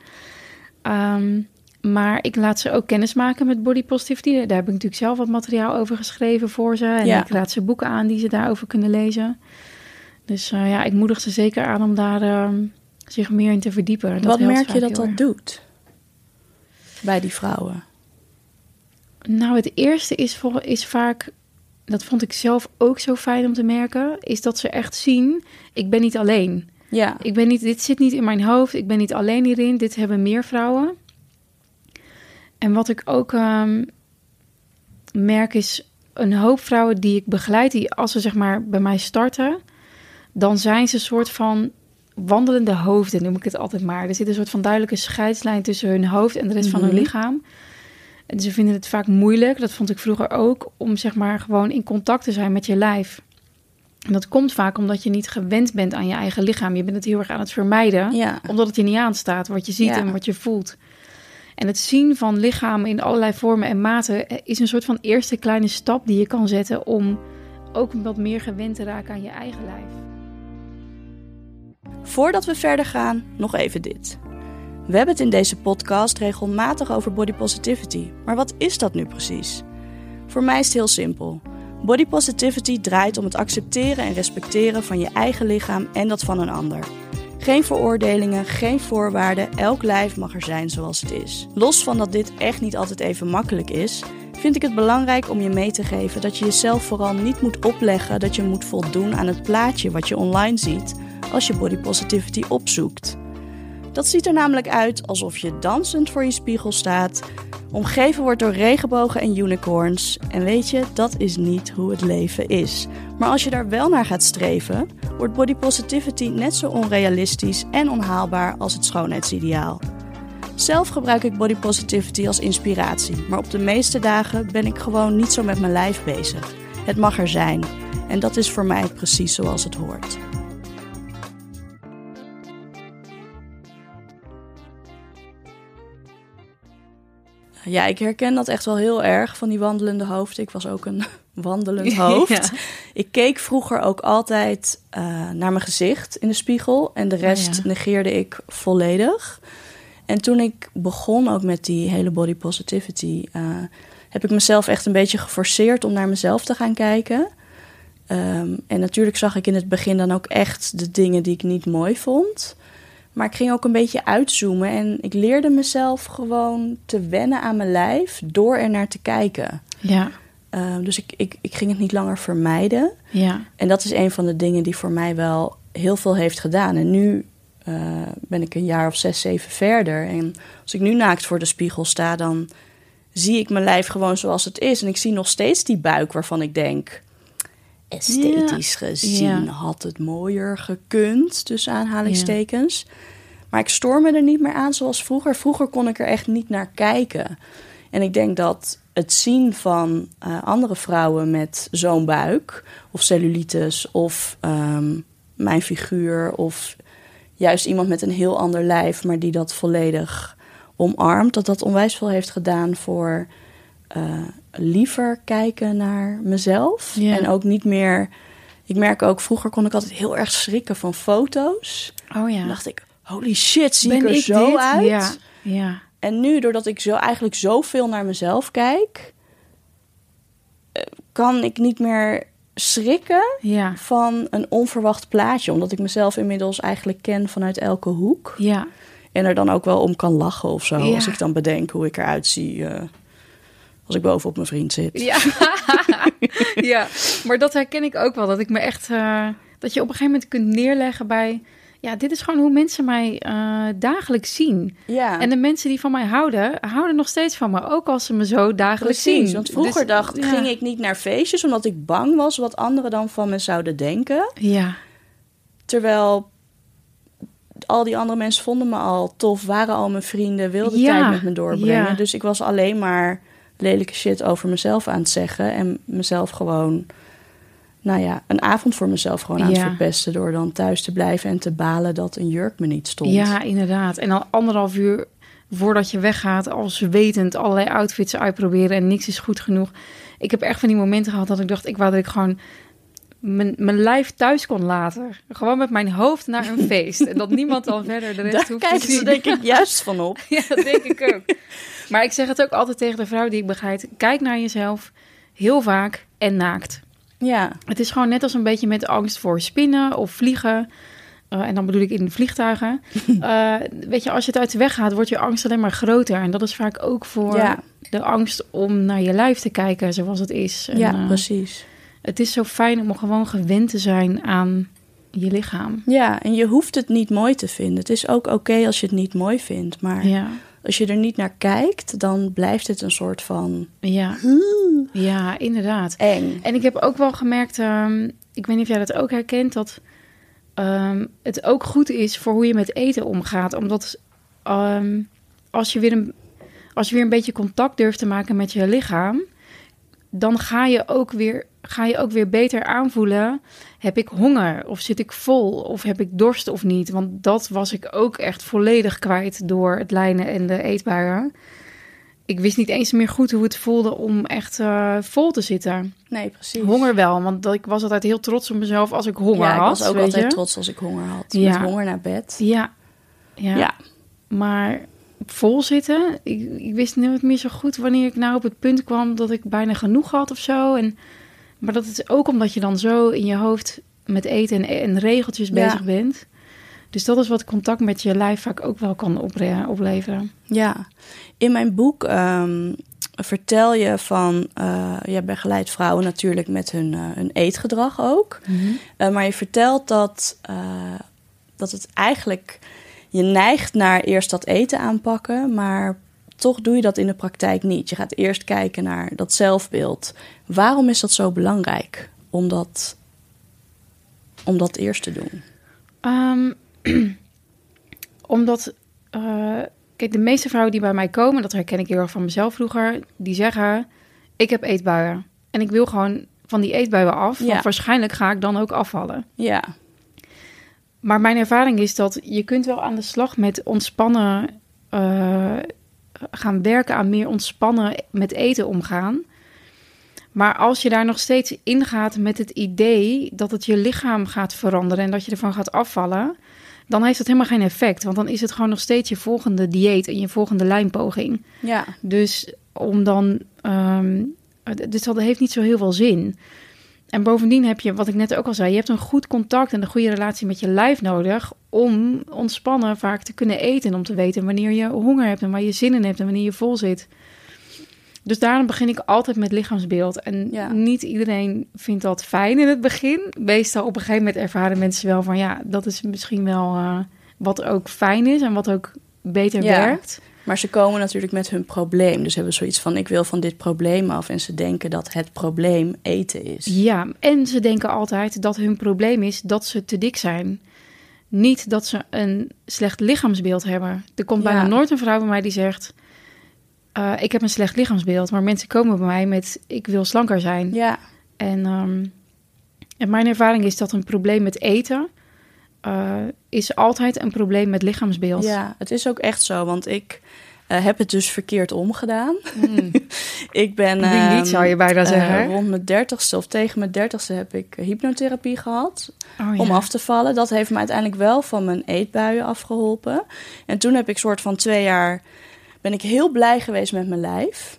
Speaker 2: Um, maar ik laat ze ook kennis maken met body positivity. Daar heb ik natuurlijk zelf wat materiaal over geschreven voor ze. En ja. ik laat ze boeken aan die ze daarover kunnen lezen. Dus uh, ja, ik moedig ze zeker aan om daar uh, zich meer in te verdiepen.
Speaker 1: Dat wat merk je dat dat doet bij die vrouwen?
Speaker 2: Nou, het eerste is, voor, is vaak, dat vond ik zelf ook zo fijn om te merken, is dat ze echt zien, ik ben niet alleen. Ja. Ik ben niet, dit zit niet in mijn hoofd, ik ben niet alleen hierin, dit hebben meer vrouwen. En wat ik ook um, merk is een hoop vrouwen die ik begeleid, die als ze zeg maar bij mij starten, dan zijn ze een soort van wandelende hoofden, noem ik het altijd maar. Er zit een soort van duidelijke scheidslijn tussen hun hoofd en de rest van hun mhm. lichaam. En ze vinden het vaak moeilijk, dat vond ik vroeger ook, om zeg maar gewoon in contact te zijn met je lijf. En dat komt vaak omdat je niet gewend bent aan je eigen lichaam. Je bent het heel erg aan het vermijden, ja. omdat het je niet aanstaat, wat je ziet en wat je voelt. En het zien van lichamen in allerlei vormen en maten is een soort van eerste kleine stap die je kan zetten om ook wat meer gewend te raken aan je eigen lijf.
Speaker 1: Voordat we verder gaan, nog even dit. We hebben het in deze podcast regelmatig over body positivity. Maar wat is dat nu precies? Voor mij is het heel simpel. Body positivity draait om het accepteren en respecteren van je eigen lichaam en dat van een ander. Geen veroordelingen, geen voorwaarden, elk lijf mag er zijn zoals het is. Los van dat dit echt niet altijd even makkelijk is, vind ik het belangrijk om je mee te geven dat je jezelf vooral niet moet opleggen dat je moet voldoen aan het plaatje wat je online ziet als je body positivity opzoekt. Dat ziet er namelijk uit alsof je dansend voor je spiegel staat, omgeven wordt door regenbogen en unicorns. En weet je, dat is niet hoe het leven is. Maar als je daar wel naar gaat streven, wordt body positivity net zo onrealistisch en onhaalbaar als het schoonheidsideaal. Zelf gebruik ik body positivity als inspiratie, maar op de meeste dagen ben ik gewoon niet zo met mijn lijf bezig. Het mag er zijn. En dat is voor mij precies zoals het hoort. Ja, ik herken dat echt wel heel erg van die wandelende hoofd. Ik was ook een wandelend hoofd. Ik keek vroeger ook altijd uh, naar mijn gezicht in de spiegel en de rest oh, negeerde ik volledig. En toen ik begon ook met die hele body positivity, uh, heb ik mezelf echt een beetje geforceerd om naar mezelf te gaan kijken. Um, en natuurlijk zag ik in het begin dan ook echt de dingen die ik niet mooi vond. Maar ik ging ook een beetje uitzoomen en ik leerde mezelf gewoon te wennen aan mijn lijf door er naar te kijken. Ja. Uh, dus ik, ik, ik ging het niet langer vermijden. Ja. En dat is een van de dingen die voor mij wel heel veel heeft gedaan. En nu uh, ben ik een jaar of zes, zeven verder. En als ik nu naakt voor de spiegel sta, dan zie ik mijn lijf gewoon zoals het is. En ik zie nog steeds die buik waarvan ik denk esthetisch gezien had het mooier gekund, tussen aanhalingstekens. Maar ik stoor me er niet meer aan zoals vroeger. Vroeger kon ik er echt niet naar kijken. En ik denk dat het zien van uh, andere vrouwen met zo'n buik, of cellulitis, of um, mijn figuur, of juist iemand met een heel ander lijf, maar die dat volledig omarmt, dat dat onwijs veel heeft gedaan voor uh, liever kijken naar mezelf. En ook niet meer. Ik merk ook, vroeger kon ik altijd heel erg schrikken van foto's. Oh ja. Dan dacht ik, holy shit, zie ik er zo uit? Ja. ja. En nu, doordat ik zo eigenlijk zoveel naar mezelf kijk, eh, kan ik niet meer schrikken ja. van een onverwacht plaatje. Omdat ik mezelf inmiddels eigenlijk ken vanuit elke hoek. Ja. En er dan ook wel om kan lachen of zo. Als ik dan bedenk hoe ik eruit zie. Uh, als ik bovenop mijn vriend zit.
Speaker 2: Ja. ja, maar dat herken ik ook wel. Dat ik me echt. Uh, dat je op een gegeven moment kunt neerleggen bij. Ja, dit is gewoon hoe mensen mij uh, dagelijks zien. Ja. En de mensen die van mij houden, houden nog steeds van me. Ook als ze me zo dagelijks Precies, zien.
Speaker 1: Want vroeger dus, dacht, ging ik niet naar feestjes omdat ik bang was wat anderen dan van me zouden denken. Ja. Terwijl al die andere mensen vonden me al tof, waren al mijn vrienden, wilden ja. tijd met me doorbrengen. Dus ik was alleen maar lelijke shit over mezelf aan het zeggen. En mezelf gewoon nou ja, een avond voor mezelf gewoon aan het verpesten... door dan thuis te blijven en te balen dat een jurk me niet stond.
Speaker 2: Ja, inderdaad. En dan anderhalf uur voordat je weggaat, al zwetend allerlei outfits uitproberen en niks is goed genoeg. Ik heb echt van die momenten gehad dat ik dacht, ik wou dat ik gewoon mijn, mijn lijf thuis kon laten. Gewoon met mijn hoofd naar een feest. En dat niemand dan verder de rest
Speaker 1: Daar
Speaker 2: hoeft te zien.
Speaker 1: denk ik juist van op.
Speaker 2: Ja, dat denk ik ook. Maar ik zeg het ook altijd tegen de vrouw die ik begeleid. Kijk naar jezelf, heel vaak en naakt.
Speaker 1: Ja,
Speaker 2: Het is gewoon net als een beetje met angst voor spinnen of vliegen. Eh, en dan bedoel ik in vliegtuigen. Eh, weet je, als je het uit de weg gaat, wordt je angst alleen maar groter. En dat is vaak ook voor
Speaker 1: Ja.
Speaker 2: de angst om naar je lijf te kijken zoals het is. En,
Speaker 1: ja
Speaker 2: eh,
Speaker 1: precies.
Speaker 2: het is zo fijn om gewoon gewend te zijn aan je lichaam.
Speaker 1: Ja, en je hoeft het niet mooi te vinden. Het is ook oké als je het niet mooi vindt. Maar
Speaker 2: Ja,
Speaker 1: als je er niet naar kijkt, dan blijft het een soort van
Speaker 2: ja, ja, inderdaad.
Speaker 1: eng.
Speaker 2: En ik heb ook wel gemerkt, ehm, ik weet niet of jij dat ook herkent, dat ehm, het ook goed is voor hoe je met eten omgaat. Omdat ehm, als, je weer een, als je weer een beetje contact durft te maken met je lichaam, dan ga je ook weer, ga je ook weer beter aanvoelen. Heb ik honger of zit ik vol of heb ik dorst of niet? Want dat was ik ook echt volledig kwijt door het lijnen en de eetbuien. Ik wist niet eens meer goed hoe het voelde om echt eh, vol te zitten.
Speaker 1: Nee, precies.
Speaker 2: Honger wel, want dat, ik was altijd heel trots op mezelf als ik honger
Speaker 1: ja, ik
Speaker 2: had.
Speaker 1: was ook altijd
Speaker 2: je?
Speaker 1: trots als ik honger had.
Speaker 2: Ja.
Speaker 1: Met honger naar bed.
Speaker 2: Ja. ja.
Speaker 1: Ja.
Speaker 2: Maar vol zitten, ik, ik wist nooit meer zo goed wanneer ik nou op het punt kwam dat ik bijna genoeg had of zo. En, maar dat is ook omdat je dan zo in je hoofd met eten en, en regeltjes
Speaker 1: Ja.
Speaker 2: bezig bent. Dus dat is wat contact met je lijf vaak ook wel kan opre- opleveren.
Speaker 1: Ja, in mijn boek ehm, vertel je van, eh je begeleidt vrouwen natuurlijk met hun, eh, hun eetgedrag ook. Eh, maar je vertelt dat, dat het eigenlijk, je neigt naar eerst dat eten aanpakken, maar toch doe je dat in de praktijk niet. Je gaat eerst kijken naar dat zelfbeeld. Waarom is dat zo belangrijk om dat, om dat eerst te doen?
Speaker 2: Ehm, omdat, eh, kijk, de meeste vrouwen die bij mij komen, dat herken ik heel erg van mezelf vroeger, die zeggen: Ik heb eetbuien. En ik wil gewoon van die eetbuien af,
Speaker 1: Ja.
Speaker 2: want waarschijnlijk ga ik dan ook afvallen.
Speaker 1: Ja,
Speaker 2: Maar mijn ervaring is dat je kunt wel aan de slag met ontspannen eh, gaan werken aan meer ontspannen met eten omgaan. Maar als je daar nog steeds ingaat met het idee dat het je lichaam gaat veranderen en dat je ervan gaat afvallen, dan heeft dat helemaal geen effect. Want dan is het gewoon nog steeds je volgende dieet en je volgende lijnpoging.
Speaker 1: ja,
Speaker 2: Dus om dan. ehm, dus dat heeft niet zo heel veel zin. En bovendien heb je, wat ik net ook al zei, je hebt een goed contact en een goede relatie met je lijf nodig om ontspannen vaak te kunnen eten. En om te weten wanneer je honger hebt en waar je zin in hebt en wanneer je vol zit. Dus daarom begin ik altijd met lichaamsbeeld. En
Speaker 1: Ja.
Speaker 2: niet iedereen vindt dat fijn in het begin. Meestal op een gegeven moment ervaren mensen wel van ja, dat is misschien wel eh, wat ook fijn is en wat ook beter
Speaker 1: Ja.
Speaker 2: werkt.
Speaker 1: Maar ze komen natuurlijk met hun probleem. Dus hebben zoiets van: ik wil van dit probleem af. En ze denken dat het probleem eten is.
Speaker 2: Ja, en ze denken altijd dat hun probleem is dat ze te dik zijn. Niet dat ze een slecht lichaamsbeeld hebben. Er komt bijna nooit een vrouw bij mij die zegt... eh, ik heb een slecht lichaamsbeeld. Maar mensen komen bij mij met... ik wil slanker zijn.
Speaker 1: Ja,
Speaker 2: En, ehm, en mijn ervaring is dat een probleem met eten... eh, is altijd een probleem met lichaamsbeeld.
Speaker 1: ja, het is ook echt zo. Want ik eh, heb het dus verkeerd omgedaan.
Speaker 2: Mm.
Speaker 1: Ik ben. Ehm,
Speaker 2: niet, zou je bijna
Speaker 1: eh,
Speaker 2: zeggen.
Speaker 1: rond mijn dertigste of tegen mijn dertigste heb ik hypnotherapie gehad.
Speaker 2: Oh,
Speaker 1: om af te vallen. Dat heeft me uiteindelijk wel van mijn eetbuien afgeholpen. En toen heb ik soort van twee jaar... ben ik heel blij geweest met mijn lijf.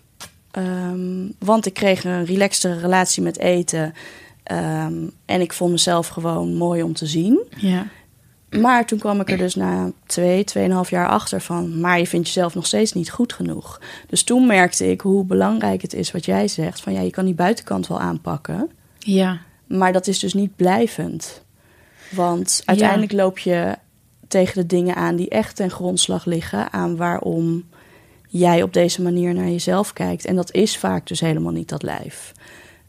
Speaker 1: Ehm, want ik kreeg een relaxtere relatie met eten. Ehm, en ik vond mezelf gewoon mooi om te zien.
Speaker 2: Ja.
Speaker 1: Maar toen kwam ik er dus na twee, tweeënhalf jaar achter van... maar je vindt jezelf nog steeds niet goed genoeg. Dus toen merkte ik hoe belangrijk het is wat jij zegt. Van ja, je kan die buitenkant wel aanpakken...
Speaker 2: ja.
Speaker 1: Maar dat is dus niet blijvend. Want uiteindelijk loop je tegen de dingen aan die echt ten grondslag liggen aan waarom jij op deze manier naar jezelf kijkt. En dat is vaak dus helemaal niet dat lijf.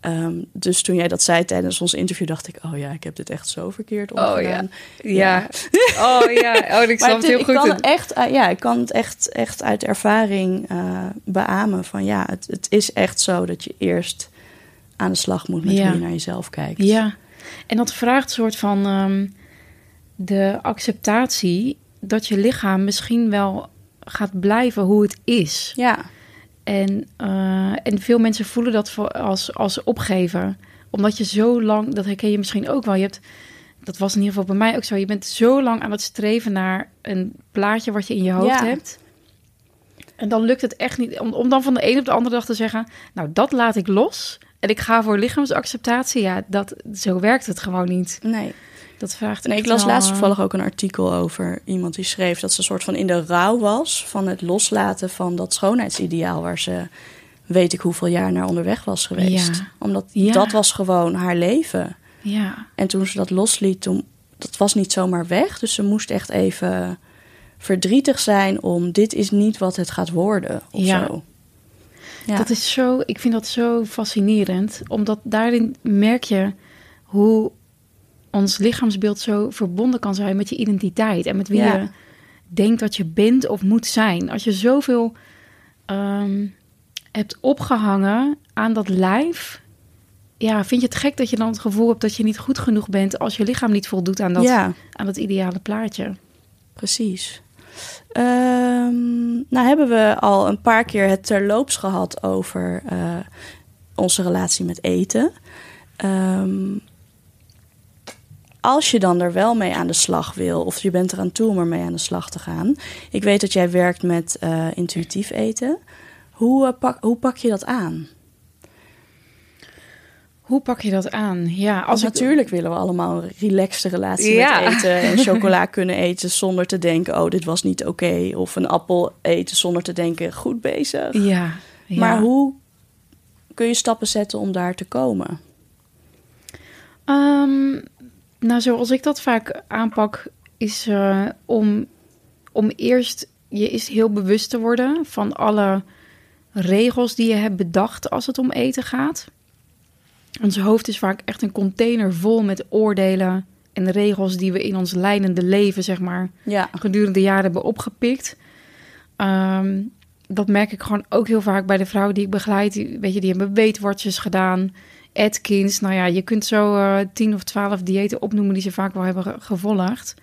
Speaker 1: Ehm, dus toen jij dat zei tijdens ons interview, dacht ik: Oh ja, ik heb dit echt zo verkeerd
Speaker 2: Oh ja.
Speaker 1: omgedaan.
Speaker 2: Ja. Oh ja. Oh, ik snap
Speaker 1: het,
Speaker 2: heel
Speaker 1: ik
Speaker 2: goed.
Speaker 1: kan het echt, eh, ja, ik kan het echt, echt uit ervaring eh beamen van ja, het, het is echt zo dat je eerst aan de slag moet met
Speaker 2: Ja.
Speaker 1: hoe je naar jezelf kijkt.
Speaker 2: Ja, en dat vraagt een soort van ehm, de acceptatie dat je lichaam misschien wel gaat blijven hoe het is.
Speaker 1: Ja,
Speaker 2: En, eh, en veel mensen voelen dat voor- als, als opgeven. Omdat je zo lang, dat herken je misschien ook wel. Je hebt, dat was in ieder geval bij mij ook zo. Je bent zo lang aan het streven naar een plaatje wat je in je hoofd
Speaker 1: Ja.
Speaker 2: hebt. En dan lukt het echt niet om, om dan van de een op de andere dag te zeggen: Nou, dat laat ik los. En ik ga voor lichaamsacceptatie. Ja, dat, zo werkt het gewoon niet.
Speaker 1: nee.
Speaker 2: Dat vraagt
Speaker 1: Nee, ik las laatst
Speaker 2: eh,
Speaker 1: toevallig ook een artikel over iemand die schreef dat ze een soort van in de rouw was van het loslaten van dat schoonheidsideaal waar ze weet ik hoeveel jaar naar onderweg was geweest.
Speaker 2: Ja.
Speaker 1: Omdat
Speaker 2: Ja.
Speaker 1: dat was gewoon haar leven.
Speaker 2: Ja,
Speaker 1: En toen ze dat losliet, toen, dat was niet zomaar weg. Dus ze moest echt even verdrietig zijn om dit is niet wat het gaat worden of
Speaker 2: Ja.
Speaker 1: zo. Ja.
Speaker 2: Dat is zo, ik vind dat zo fascinerend, omdat daarin merk je hoe ons lichaamsbeeld zo verbonden kan zijn met je identiteit en met wie
Speaker 1: Ja.
Speaker 2: je denkt dat je bent of moet zijn. Als je zoveel ehm, hebt opgehangen aan dat lijf, ja, vind je het gek dat je dan het gevoel hebt dat je niet goed genoeg bent als je lichaam niet voldoet aan dat,
Speaker 1: ja,
Speaker 2: aan dat ideale plaatje.
Speaker 1: precies. Ehm, nou hebben we al een paar keer het terloops gehad over eh, onze relatie met eten. Ehm, als je dan er wel mee aan de slag wil, of je bent eraan toe om ermee aan de slag te gaan. Ik weet dat jij werkt met eh, intuïtief eten. Hoe, eh, pak, hoe pak je dat aan?
Speaker 2: Hoe pak je dat aan? Ja,
Speaker 1: Als
Speaker 2: ik-
Speaker 1: natuurlijk willen we allemaal een relaxte relatie
Speaker 2: Ja.
Speaker 1: met eten en chocola kunnen eten zonder te denken, oh, dit was niet oké. Of een appel eten zonder te denken, goed bezig.
Speaker 2: Ja, ja.
Speaker 1: Maar hoe kun je stappen zetten om daar te komen?
Speaker 2: Ehm, nou, zoals ik dat vaak aanpak, is eh, om, om eerst je is heel bewust te worden van alle regels die je hebt bedacht als het om eten gaat. Ons hoofd is vaak echt een container vol met oordelen en regels die we in ons leidende leven, zeg maar,
Speaker 1: Ja,
Speaker 2: gedurende de jaren hebben opgepikt. Ehm, dat merk ik gewoon ook heel vaak bij de vrouwen die ik begeleid. Die, weet je, die hebben weetwatches gedaan, Atkins. Nou ja, je kunt zo eh 10 of 12 diëten opnoemen die ze vaak wel hebben ge- gevolgd.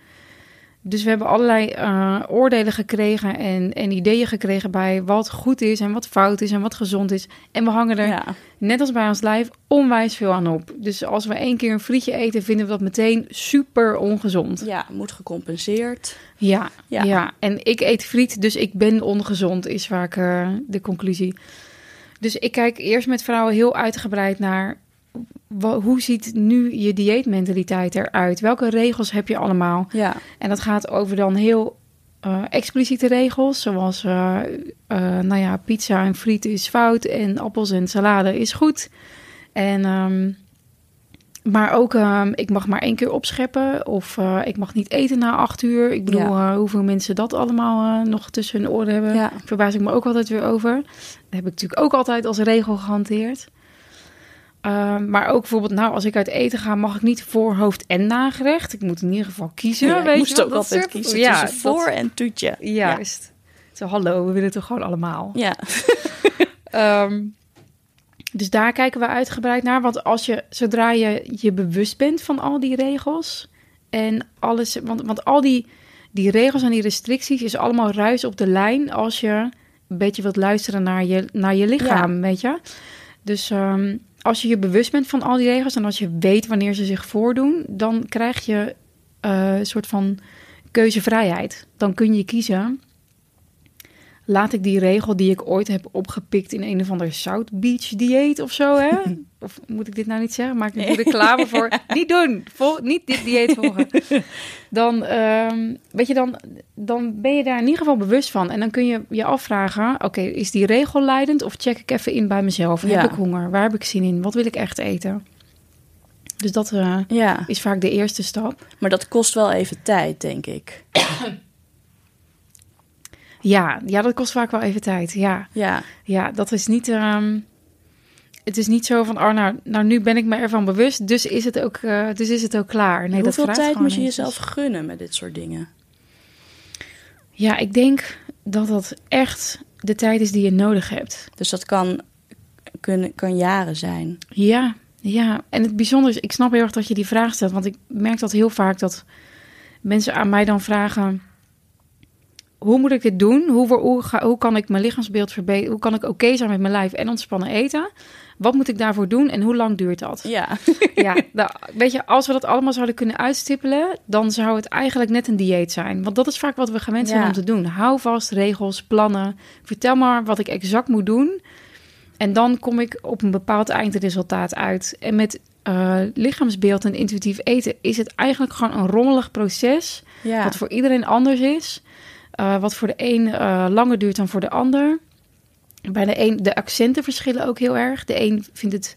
Speaker 2: Dus we hebben allerlei eh, oordelen gekregen en, en ideeën gekregen bij wat goed is en wat fout is en wat gezond is. En we hangen er
Speaker 1: ja,
Speaker 2: net als bij ons lijf, onwijs veel aan op. Dus als we één keer een frietje eten, vinden we dat meteen super ongezond.
Speaker 1: ja, moet gecompenseerd.
Speaker 2: Ja,
Speaker 1: Ja.
Speaker 2: ja. en ik eet friet, dus ik ben ongezond, is vaak eh, de conclusie. Dus ik kijk eerst met vrouwen heel uitgebreid naar... hoe ziet nu je dieetmentaliteit eruit? Welke regels heb je allemaal?
Speaker 1: Ja,
Speaker 2: En dat gaat over dan heel eh, expliciete regels, zoals eh, eh, nou ja, pizza en friet is fout en appels en salade is goed. En, ehm, maar ook, ehm, ik mag maar één keer opscheppen of eh, ik mag niet eten na acht uur. Ik bedoel,
Speaker 1: Ja.
Speaker 2: eh, hoeveel mensen dat allemaal eh, nog tussen hun oren hebben,
Speaker 1: Ja.
Speaker 2: verbaas ik me ook altijd weer over. Dat heb ik natuurlijk ook altijd als regel gehanteerd. Ehm, maar ook bijvoorbeeld, nou, als ik uit eten ga, mag ik niet voor hoofd en nagerecht. Ik moet in ieder geval kiezen.
Speaker 1: ja
Speaker 2: weet
Speaker 1: ik
Speaker 2: je
Speaker 1: moest ook altijd
Speaker 2: soort-
Speaker 1: kiezen
Speaker 2: Ja,
Speaker 1: tussen
Speaker 2: dat-
Speaker 1: voor en toetje.
Speaker 2: Juist. Zo, hallo, we willen toch gewoon allemaal.
Speaker 1: Ja,
Speaker 2: Ehm, dus daar kijken we uitgebreid naar. Want als je, zodra je je bewust bent van al die regels en alles, want, want al die, die regels en die restricties is allemaal ruis op de lijn als je een beetje wilt luisteren naar je, naar je lichaam, weet je. Dus ehm, als je je bewust bent van al die regels en als je weet wanneer ze zich voordoen, dan krijg je eh, een soort van keuzevrijheid. Dan kun je kiezen laat ik die regel die ik ooit heb opgepikt in een of ander South Beach dieet of zo, hè? Of moet ik dit nou niet zeggen? Maak ik nu reclame voor? Niet doen! Vol, niet dit dieet volgen. Dan, ehm, weet je, dan, dan ben je daar in ieder geval bewust van. En dan kun je je afvragen, oké, is die regel leidend? Of check ik even in bij mezelf?
Speaker 1: Ja.
Speaker 2: Heb ik honger? Waar heb ik zin in? Wat wil ik echt eten? Dus dat eh,
Speaker 1: ja,
Speaker 2: is vaak de eerste stap.
Speaker 1: maar dat kost wel even tijd, denk ik.
Speaker 2: Ja, ja, dat kost vaak wel even tijd. Ja,
Speaker 1: Ja,
Speaker 2: Ja, dat is niet. ehm, het is niet zo van, oh, nou, nou, nu ben ik me ervan bewust, dus is het ook, eh, dus is het ook klaar. Nee,
Speaker 1: hoeveel tijd moet je jezelf gunnen met dit soort dingen?
Speaker 2: Ja, ik denk dat dat echt de tijd is die je nodig hebt.
Speaker 1: Dus dat kan kunnen, kan jaren zijn.
Speaker 2: Ja, ja. En het bijzondere is, ik snap heel erg dat je die vraag stelt. Want ik merk dat heel vaak dat mensen aan mij dan vragen... Hoe moet ik dit doen? Hoe, hoe, ga, hoe kan ik mijn lichaamsbeeld verbeteren? Hoe kan ik oké zijn met mijn lijf en ontspannen eten? Wat moet ik daarvoor doen en hoe lang duurt dat?
Speaker 1: Ja.
Speaker 2: ja, nou, weet je, als we dat allemaal zouden kunnen uitstippelen, dan zou het eigenlijk net een dieet zijn. Want dat is vaak wat we gewend zijn
Speaker 1: Ja.
Speaker 2: om te doen. Hou vast, regels, plannen. Vertel maar wat ik exact moet doen. En dan kom ik op een bepaald eindresultaat uit. En met eh, lichaamsbeeld en intuïtief eten is het eigenlijk gewoon een rommelig proces.
Speaker 1: ja.
Speaker 2: Wat voor iedereen anders is. Eh, wat voor de een eh, langer duurt dan voor de ander. Bij de een, de accenten verschillen ook heel erg. De een vindt het.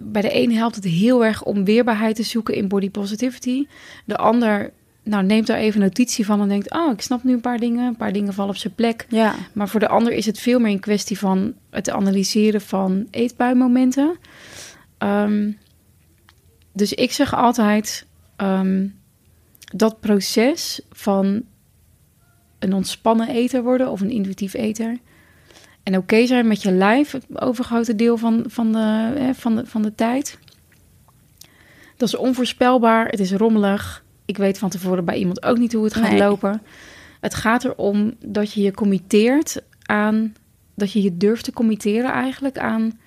Speaker 2: Bij de een helpt het heel erg om weerbaarheid te zoeken in body positivity. De ander nou, neemt daar even notitie van en denkt: Oh, ik snap nu een paar dingen. Een paar dingen vallen op zijn plek.
Speaker 1: ja.
Speaker 2: Maar voor de ander is het veel meer een kwestie van het analyseren van eetbuimomenten. Ehm, dus ik zeg altijd ehm, dat proces van een ontspannen eter worden of een intuïtief eter. En oké zijn met je lijf, het overgrote deel van, van, de, hè, van, de, van de tijd. Dat is onvoorspelbaar, het is rommelig. Ik weet van tevoren bij iemand ook niet hoe het gaat
Speaker 1: Nee.
Speaker 2: lopen. Het gaat erom dat je je committeert aan, dat je je durft te committeren eigenlijk aan,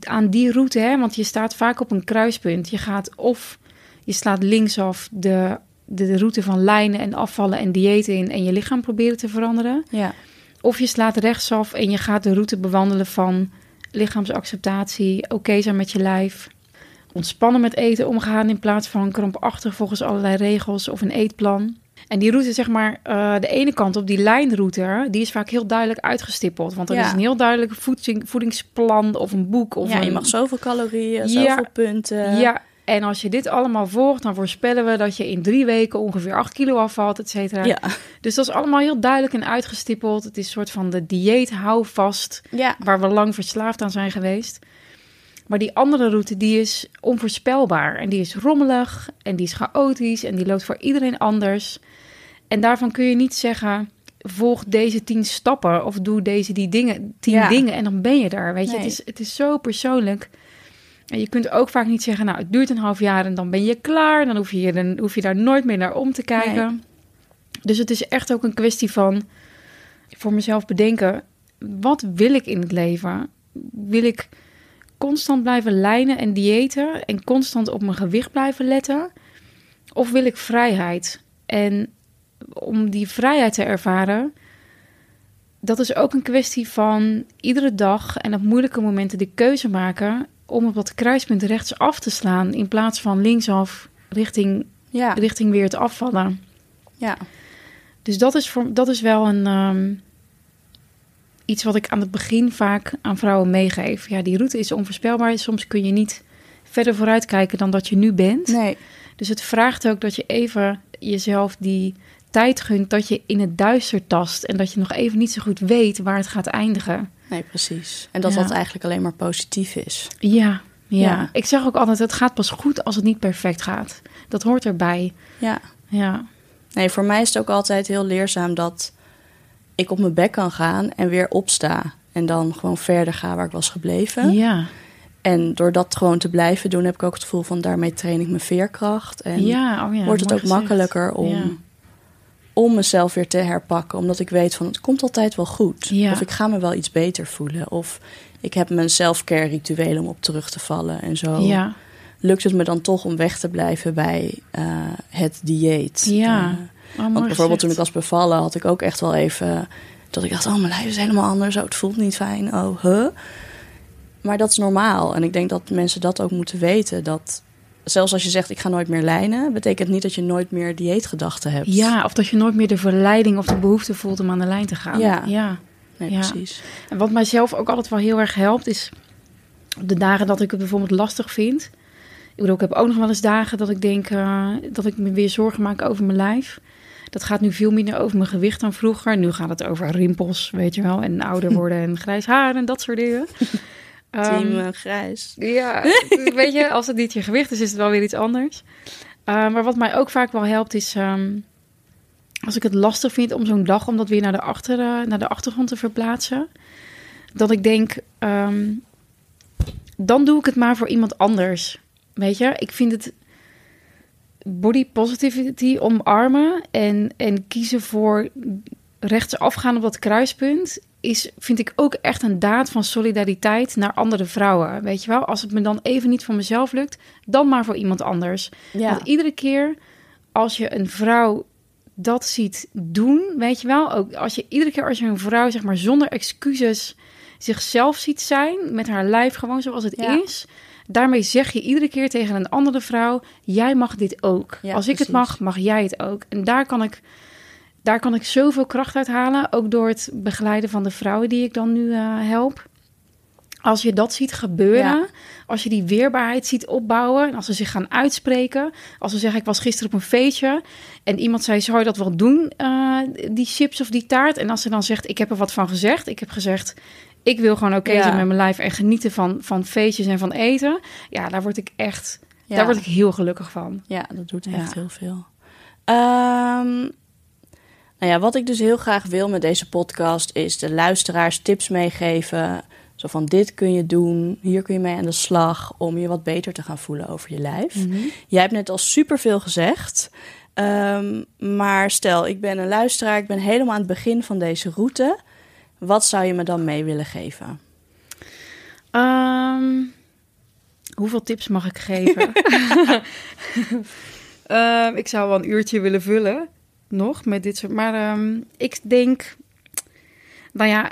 Speaker 2: aan die route. Hè? Want je staat vaak op een kruispunt. Je gaat of je slaat linksaf de, de, route van lijnen en afvallen en diëten in en je lichaam proberen te veranderen.
Speaker 1: ja.
Speaker 2: Of je slaat rechtsaf en je gaat de route bewandelen van lichaamsacceptatie, oké zijn met je lijf, ontspannen met eten omgaan in plaats van krampachtig volgens allerlei regels of een eetplan. En die route, zeg maar, eh, de ene kant op die lijnroute, die is vaak heel duidelijk uitgestippeld. Want er
Speaker 1: Ja.
Speaker 2: is een heel duidelijk voeding, voedingsplan of een boek. Of
Speaker 1: ja, je mag zoveel calorieën,
Speaker 2: Ja.
Speaker 1: zoveel punten.
Speaker 2: Ja, en als je dit allemaal volgt, dan voorspellen we dat je in drie weken ongeveer 8 kilo afvalt, et cetera.
Speaker 1: Ja.
Speaker 2: Dus dat is allemaal heel duidelijk en uitgestippeld. Het is een soort van de dieet houvast
Speaker 1: Ja.
Speaker 2: waar we lang verslaafd aan zijn geweest. Maar die andere route, die is onvoorspelbaar. En die is rommelig en die is chaotisch en die loopt voor iedereen anders. En daarvan kun je niet zeggen, volg deze tien stappen of doe deze die dingen, tien
Speaker 1: Ja.
Speaker 2: dingen en dan ben je daar. Weet je,
Speaker 1: Nee.
Speaker 2: het, is, het is zo persoonlijk. Je kunt ook vaak niet zeggen, nou, het duurt een half jaar en dan ben je klaar. Dan hoef je, je- dan hoef je daar nooit meer naar om te kijken. Dus het is echt ook een kwestie van voor mezelf bedenken: wat wil ik in het leven? Wil ik constant blijven lijnen en diëten en constant op mijn gewicht blijven letten? Of wil ik vrijheid? En om die vrijheid te ervaren, dat is ook een kwestie van iedere dag en op moeilijke momenten de keuze maken om op dat kruispunt rechts af te slaan in plaats van linksaf richting,
Speaker 1: Ja.
Speaker 2: richting weer het afvallen.
Speaker 1: ja.
Speaker 2: Dus dat is, voor, dat is wel een, ehm, iets wat ik aan het begin vaak aan vrouwen meegeef. Ja, die route is onvoorspelbaar. Soms kun je niet verder vooruit kijken dan dat je nu bent.
Speaker 1: Nee.
Speaker 2: Dus het vraagt ook dat je even jezelf die tijd gunt dat je in het duister tast en dat je nog even niet zo goed weet waar het gaat eindigen.
Speaker 1: Nee, precies. En dat
Speaker 2: Ja.
Speaker 1: dat eigenlijk alleen maar positief is.
Speaker 2: Ja, ja,
Speaker 1: Ja.
Speaker 2: Ik zeg ook altijd, het gaat pas goed als het niet perfect gaat. Dat hoort erbij.
Speaker 1: Ja.
Speaker 2: Ja,
Speaker 1: Nee, voor mij is het ook altijd heel leerzaam dat ik op mijn bek kan gaan en weer opsta. En dan gewoon verder ga waar ik was gebleven.
Speaker 2: ja,
Speaker 1: En door dat gewoon te blijven doen, heb ik ook het gevoel van daarmee train ik mijn veerkracht. En
Speaker 2: ja, oh ja
Speaker 1: wordt het ook
Speaker 2: gezegd.
Speaker 1: makkelijker om. Om mezelf weer te herpakken. Omdat ik weet van het komt altijd wel goed.
Speaker 2: Ja.
Speaker 1: Of ik ga me wel iets beter voelen. Of ik heb mijn self-care rituelen om op terug te vallen. En zo
Speaker 2: Ja,
Speaker 1: lukt het me dan toch om weg te blijven bij eh, het dieet.
Speaker 2: Ja. Oh, mooi
Speaker 1: want bijvoorbeeld toen ik was bevallen, had ik ook echt wel even... dat ik dacht, oh, mijn lijf is helemaal anders. Oh, het voelt niet fijn. Oh, huh? Maar dat is normaal. En ik denk dat mensen dat ook moeten weten. Dat zelfs als je zegt, ik ga nooit meer lijnen... betekent niet dat je nooit meer dieetgedachten hebt.
Speaker 2: Ja, of dat je nooit meer de verleiding of de behoefte voelt om aan de lijn te gaan.
Speaker 1: Ja.
Speaker 2: ja.
Speaker 1: Nee,
Speaker 2: Ja.
Speaker 1: precies.
Speaker 2: En wat mijzelf ook altijd wel heel erg helpt, is op de dagen dat ik het bijvoorbeeld lastig vind. Ik bedoel, ik heb ook nog wel eens dagen dat ik denk eh, dat ik me weer zorgen maak over mijn lijf. Dat gaat nu veel minder over mijn gewicht dan vroeger. Nu gaat het over rimpels, weet je wel, en ouder worden en grijs haar en dat soort dingen.
Speaker 1: Team
Speaker 2: Ehm,
Speaker 1: eh, grijs.
Speaker 2: ja, weet je, als het niet je gewicht is, is het wel weer iets anders. Uh, maar wat mij ook vaak wel helpt is, ehm, als ik het lastig vind om zo'n dag om dat weer naar de, achter, eh, naar de achtergrond te verplaatsen, dat ik denk, ehm, dan doe ik het maar voor iemand anders. Weet je, ik vind het body positivity omarmen en, en kiezen voor rechtsaf gaan op dat kruispunt is, vind ik ook echt een daad van solidariteit naar andere vrouwen. Weet je wel, als het me dan even niet voor mezelf lukt, dan maar voor iemand anders.
Speaker 1: Ja.
Speaker 2: Want iedere keer als je een vrouw dat ziet doen, weet je wel, ook als je iedere keer als je een vrouw zeg maar zonder excuses zichzelf ziet zijn met haar lijf gewoon zoals het
Speaker 1: Ja.
Speaker 2: is, daarmee zeg je iedere keer tegen een andere vrouw: jij mag dit ook.
Speaker 1: Ja,
Speaker 2: als ik het mag, mag jij het ook. En daar kan ik daar kan ik zoveel kracht uit halen, ook door het begeleiden van de vrouwen die ik dan nu eh, help. Als je dat ziet gebeuren,
Speaker 1: Ja.
Speaker 2: als je die weerbaarheid ziet opbouwen, en als ze zich gaan uitspreken, als ze zeggen: Ik was gisteren op een feestje en iemand zei: Zou je dat wel doen, eh, die chips of die taart? En als ze dan zegt: Ik heb er wat van gezegd, ik heb gezegd. Ik wil gewoon oké
Speaker 1: Ja.
Speaker 2: zijn met mijn lijf en genieten van, van feestjes en van eten. Ja, daar word ik echt,
Speaker 1: Ja.
Speaker 2: daar word ik heel gelukkig van.
Speaker 1: Ja, dat doet echt heel veel. Ehm, nou ja, wat ik dus heel graag wil met deze podcast is de luisteraars tips meegeven. Zo van dit kun je doen, hier kun je mee aan de slag om je wat beter te gaan voelen over je lijf. Jij hebt net al superveel gezegd. Ehm, maar stel, ik ben een luisteraar, ik ben helemaal aan het begin van deze route. Wat zou je me dan mee willen geven?
Speaker 2: Ehm, hoeveel tips mag ik geven? Ehm, ik zou wel een uurtje willen vullen. Nog met dit soort. Maar ehm, ik denk. Nou ja,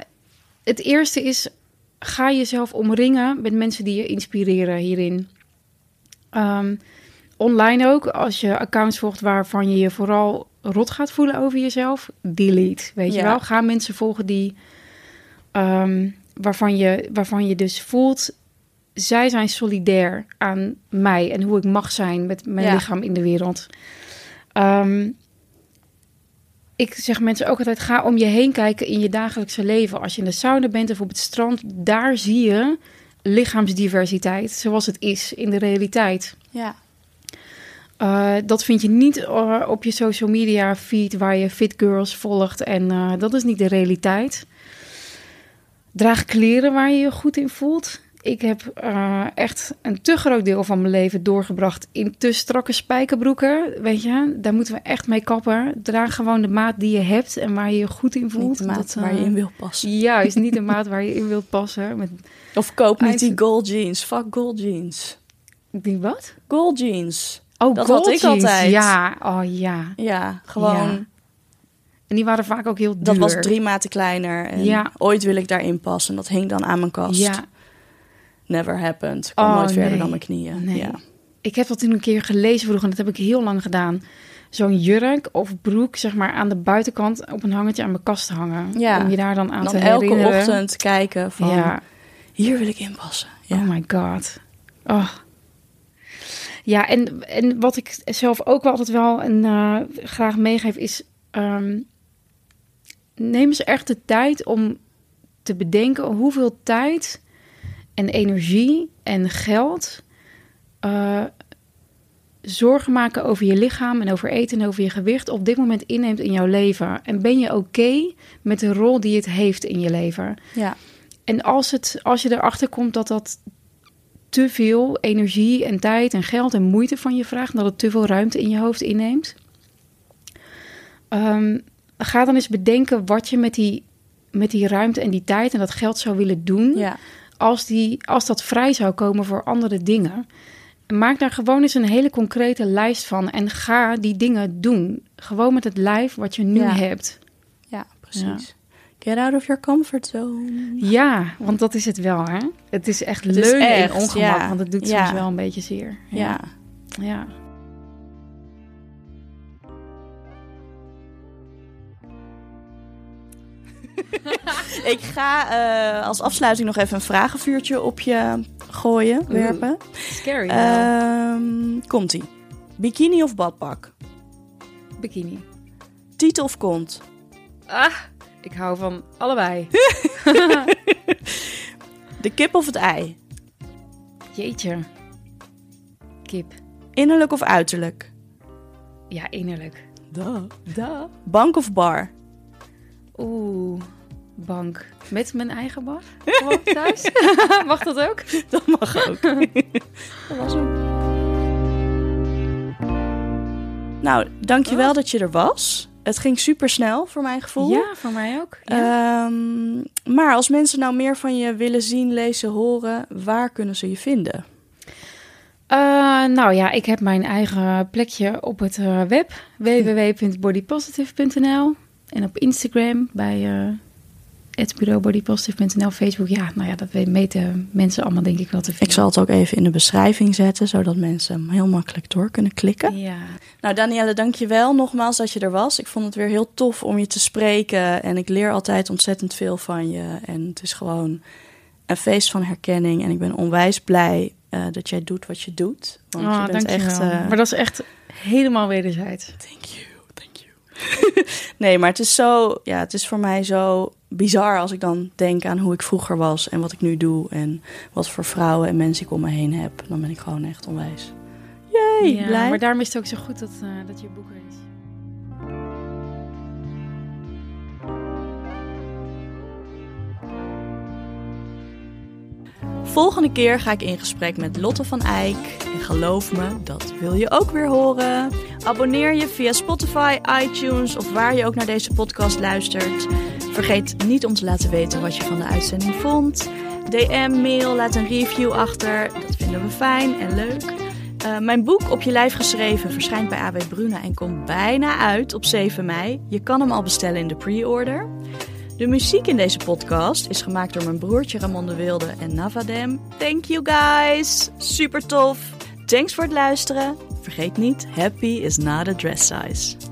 Speaker 2: het eerste is. Ga jezelf omringen met mensen die je inspireren hierin. Ehm, online ook. Als je accounts volgt waarvan je je vooral rot gaat voelen over jezelf. Delete. Weet je wel? Ga mensen volgen die. ehm, waarvan, je, waarvan je dus voelt. Zij zijn solidair aan mij en hoe ik mag zijn met mijn
Speaker 1: Ja.
Speaker 2: lichaam in de wereld. Ik zeg mensen ook altijd: ga om je heen kijken in je dagelijkse leven. Als je in de sauna bent of op het strand, daar zie je lichaamsdiversiteit zoals het is in de realiteit.
Speaker 1: Ja,
Speaker 2: Uh, dat vind je niet uh, op je social media feed waar je fit girls volgt. En uh, dat is niet de realiteit. Draag kleren waar je je goed in voelt. Ik heb uh, echt een te groot deel van mijn leven doorgebracht in te strakke spijkerbroeken. Weet je, daar moeten we echt mee kappen. Draag gewoon de maat die je hebt en waar je je goed in voelt.
Speaker 1: niet de maat
Speaker 2: Dat,
Speaker 1: waar je in wil passen.
Speaker 2: Juist, niet de maat waar je in wilt passen. Met,
Speaker 1: Of koop niet die gold jeans. Fuck gold jeans.
Speaker 2: die wat?
Speaker 1: Gold jeans.
Speaker 2: Oh,
Speaker 1: Dat
Speaker 2: gold
Speaker 1: had ik
Speaker 2: jeans.
Speaker 1: altijd.
Speaker 2: Ja, oh ja.
Speaker 1: Ja, gewoon.
Speaker 2: Ja. En die waren vaak ook heel duur.
Speaker 1: Dat was drie maten kleiner. En
Speaker 2: Ja.
Speaker 1: ooit wil ik daarin passen. Dat hing dan aan mijn kast.
Speaker 2: Ja,
Speaker 1: Never happened. Kwam
Speaker 2: Oh,
Speaker 1: nooit verder dan mijn knieën.
Speaker 2: Nee.
Speaker 1: Ja.
Speaker 2: ik heb dat toen een keer gelezen vroeger en dat heb ik heel lang gedaan. Zo'n jurk of broek, zeg maar, aan de buitenkant op een hangertje aan mijn kast hangen.
Speaker 1: Ja.
Speaker 2: Om je daar dan aan
Speaker 1: Dan
Speaker 2: te
Speaker 1: elke
Speaker 2: herinneren.
Speaker 1: ochtend kijken van...
Speaker 2: Ja.
Speaker 1: Hier wil ik in passen. Ja.
Speaker 2: Oh my god. Oh. Ja, en, en wat ik zelf ook wel altijd wel een, eh, graag meegeef is... ehm, neem eens echt de tijd om te bedenken hoeveel tijd en energie en geld... eh, zorgen maken over je lichaam en over eten en over je gewicht op dit moment inneemt in jouw leven. En ben je oké met de rol die het heeft in je leven?
Speaker 1: ja.
Speaker 2: En als, het, als je erachter komt dat dat te veel energie en tijd en geld en moeite van je vraagt, dat het te veel ruimte in je hoofd inneemt, ehm, ga dan eens bedenken wat je met die, met die ruimte en die tijd en dat geld zou willen doen,
Speaker 1: ja.
Speaker 2: Als, die, als dat vrij zou komen voor andere dingen. Maak daar gewoon eens een hele concrete lijst van en ga die dingen doen. Gewoon met het lijf wat je nu
Speaker 1: Ja.
Speaker 2: hebt.
Speaker 1: Ja, precies. Get out of your comfort zone.
Speaker 2: Ja, want dat is het wel, hè? Het is echt
Speaker 1: echt,
Speaker 2: en ongemak,
Speaker 1: ja.
Speaker 2: want het doet soms wel een beetje zeer.
Speaker 1: Ja.
Speaker 2: ja.
Speaker 1: Ik ga eh, als afsluiting nog even een vragenvuurtje op je gooien, werpen.
Speaker 2: Scary.
Speaker 1: Ehm Komt-ie. Bikini of badpak?
Speaker 2: Bikini.
Speaker 1: Titel of kont?
Speaker 2: Ah, ik hou van allebei.
Speaker 1: De kip of het ei?
Speaker 2: Jeetje. Kip.
Speaker 1: Innerlijk of uiterlijk?
Speaker 2: Ja, innerlijk.
Speaker 1: Da, da. Bank of bar?
Speaker 2: Oeh. bank met mijn eigen bar. Gewoon thuis. Mag dat ook?
Speaker 1: Dat mag ook. dat was hem. Nou, dankjewel
Speaker 2: Oh.
Speaker 1: dat je er was. Het ging super snel voor mijn gevoel.
Speaker 2: Ja, voor mij ook. Ja.
Speaker 1: Ehm, maar als mensen nou meer van je willen zien, lezen, horen, waar kunnen ze je vinden?
Speaker 2: Eh, nou ja, ik heb mijn eigen plekje op het eh, web. www.bodypositive.nl En op Instagram bij bodypositive.nl. Facebook, ja, nou ja, dat we- weten mensen allemaal denk ik wel te vinden.
Speaker 1: Ik zal het ook even in de beschrijving zetten, zodat mensen hem heel makkelijk door kunnen klikken.
Speaker 2: Ja,
Speaker 1: Nou, Danielle, dankjewel nogmaals dat je er was. Ik vond het weer heel tof om je te spreken. En ik leer altijd ontzettend veel van je. En het is gewoon een feest van herkenning. En ik ben onwijs blij eh, dat jij doet wat je doet. Want
Speaker 2: oh,
Speaker 1: je bent echt... eh,
Speaker 2: Maar dat is echt helemaal wederzijds.
Speaker 1: Thank you. Nee, maar het is zo... Ja, het is voor mij zo bizar als ik dan denk aan hoe ik vroeger was... en wat ik nu doe en wat voor vrouwen en mensen ik om me heen heb. Dan ben ik gewoon echt onwijs... Yay,
Speaker 2: ja,
Speaker 1: blij.
Speaker 2: maar daarom is het ook zo goed dat, eh, dat je boek er is.
Speaker 1: Volgende keer ga ik in gesprek met Lotte van Eyck. En geloof me, dat wil je ook weer horen. Abonneer je via Spotify, iTunes of waar je ook naar deze podcast luistert. Vergeet niet om te laten weten wat je van de uitzending vond. DM, mail, laat een review achter. Dat vinden we fijn en leuk. Eh, mijn boek Op je lijf geschreven verschijnt bij AB Bruna en komt bijna uit op 7 mei. Je kan hem al bestellen in de pre-order. De muziek in deze podcast is gemaakt door mijn broertje Ramon de Wilde en Navadem. Thank you guys! Super tof! Thanks voor het luisteren. Vergeet niet, happy is not a dress size.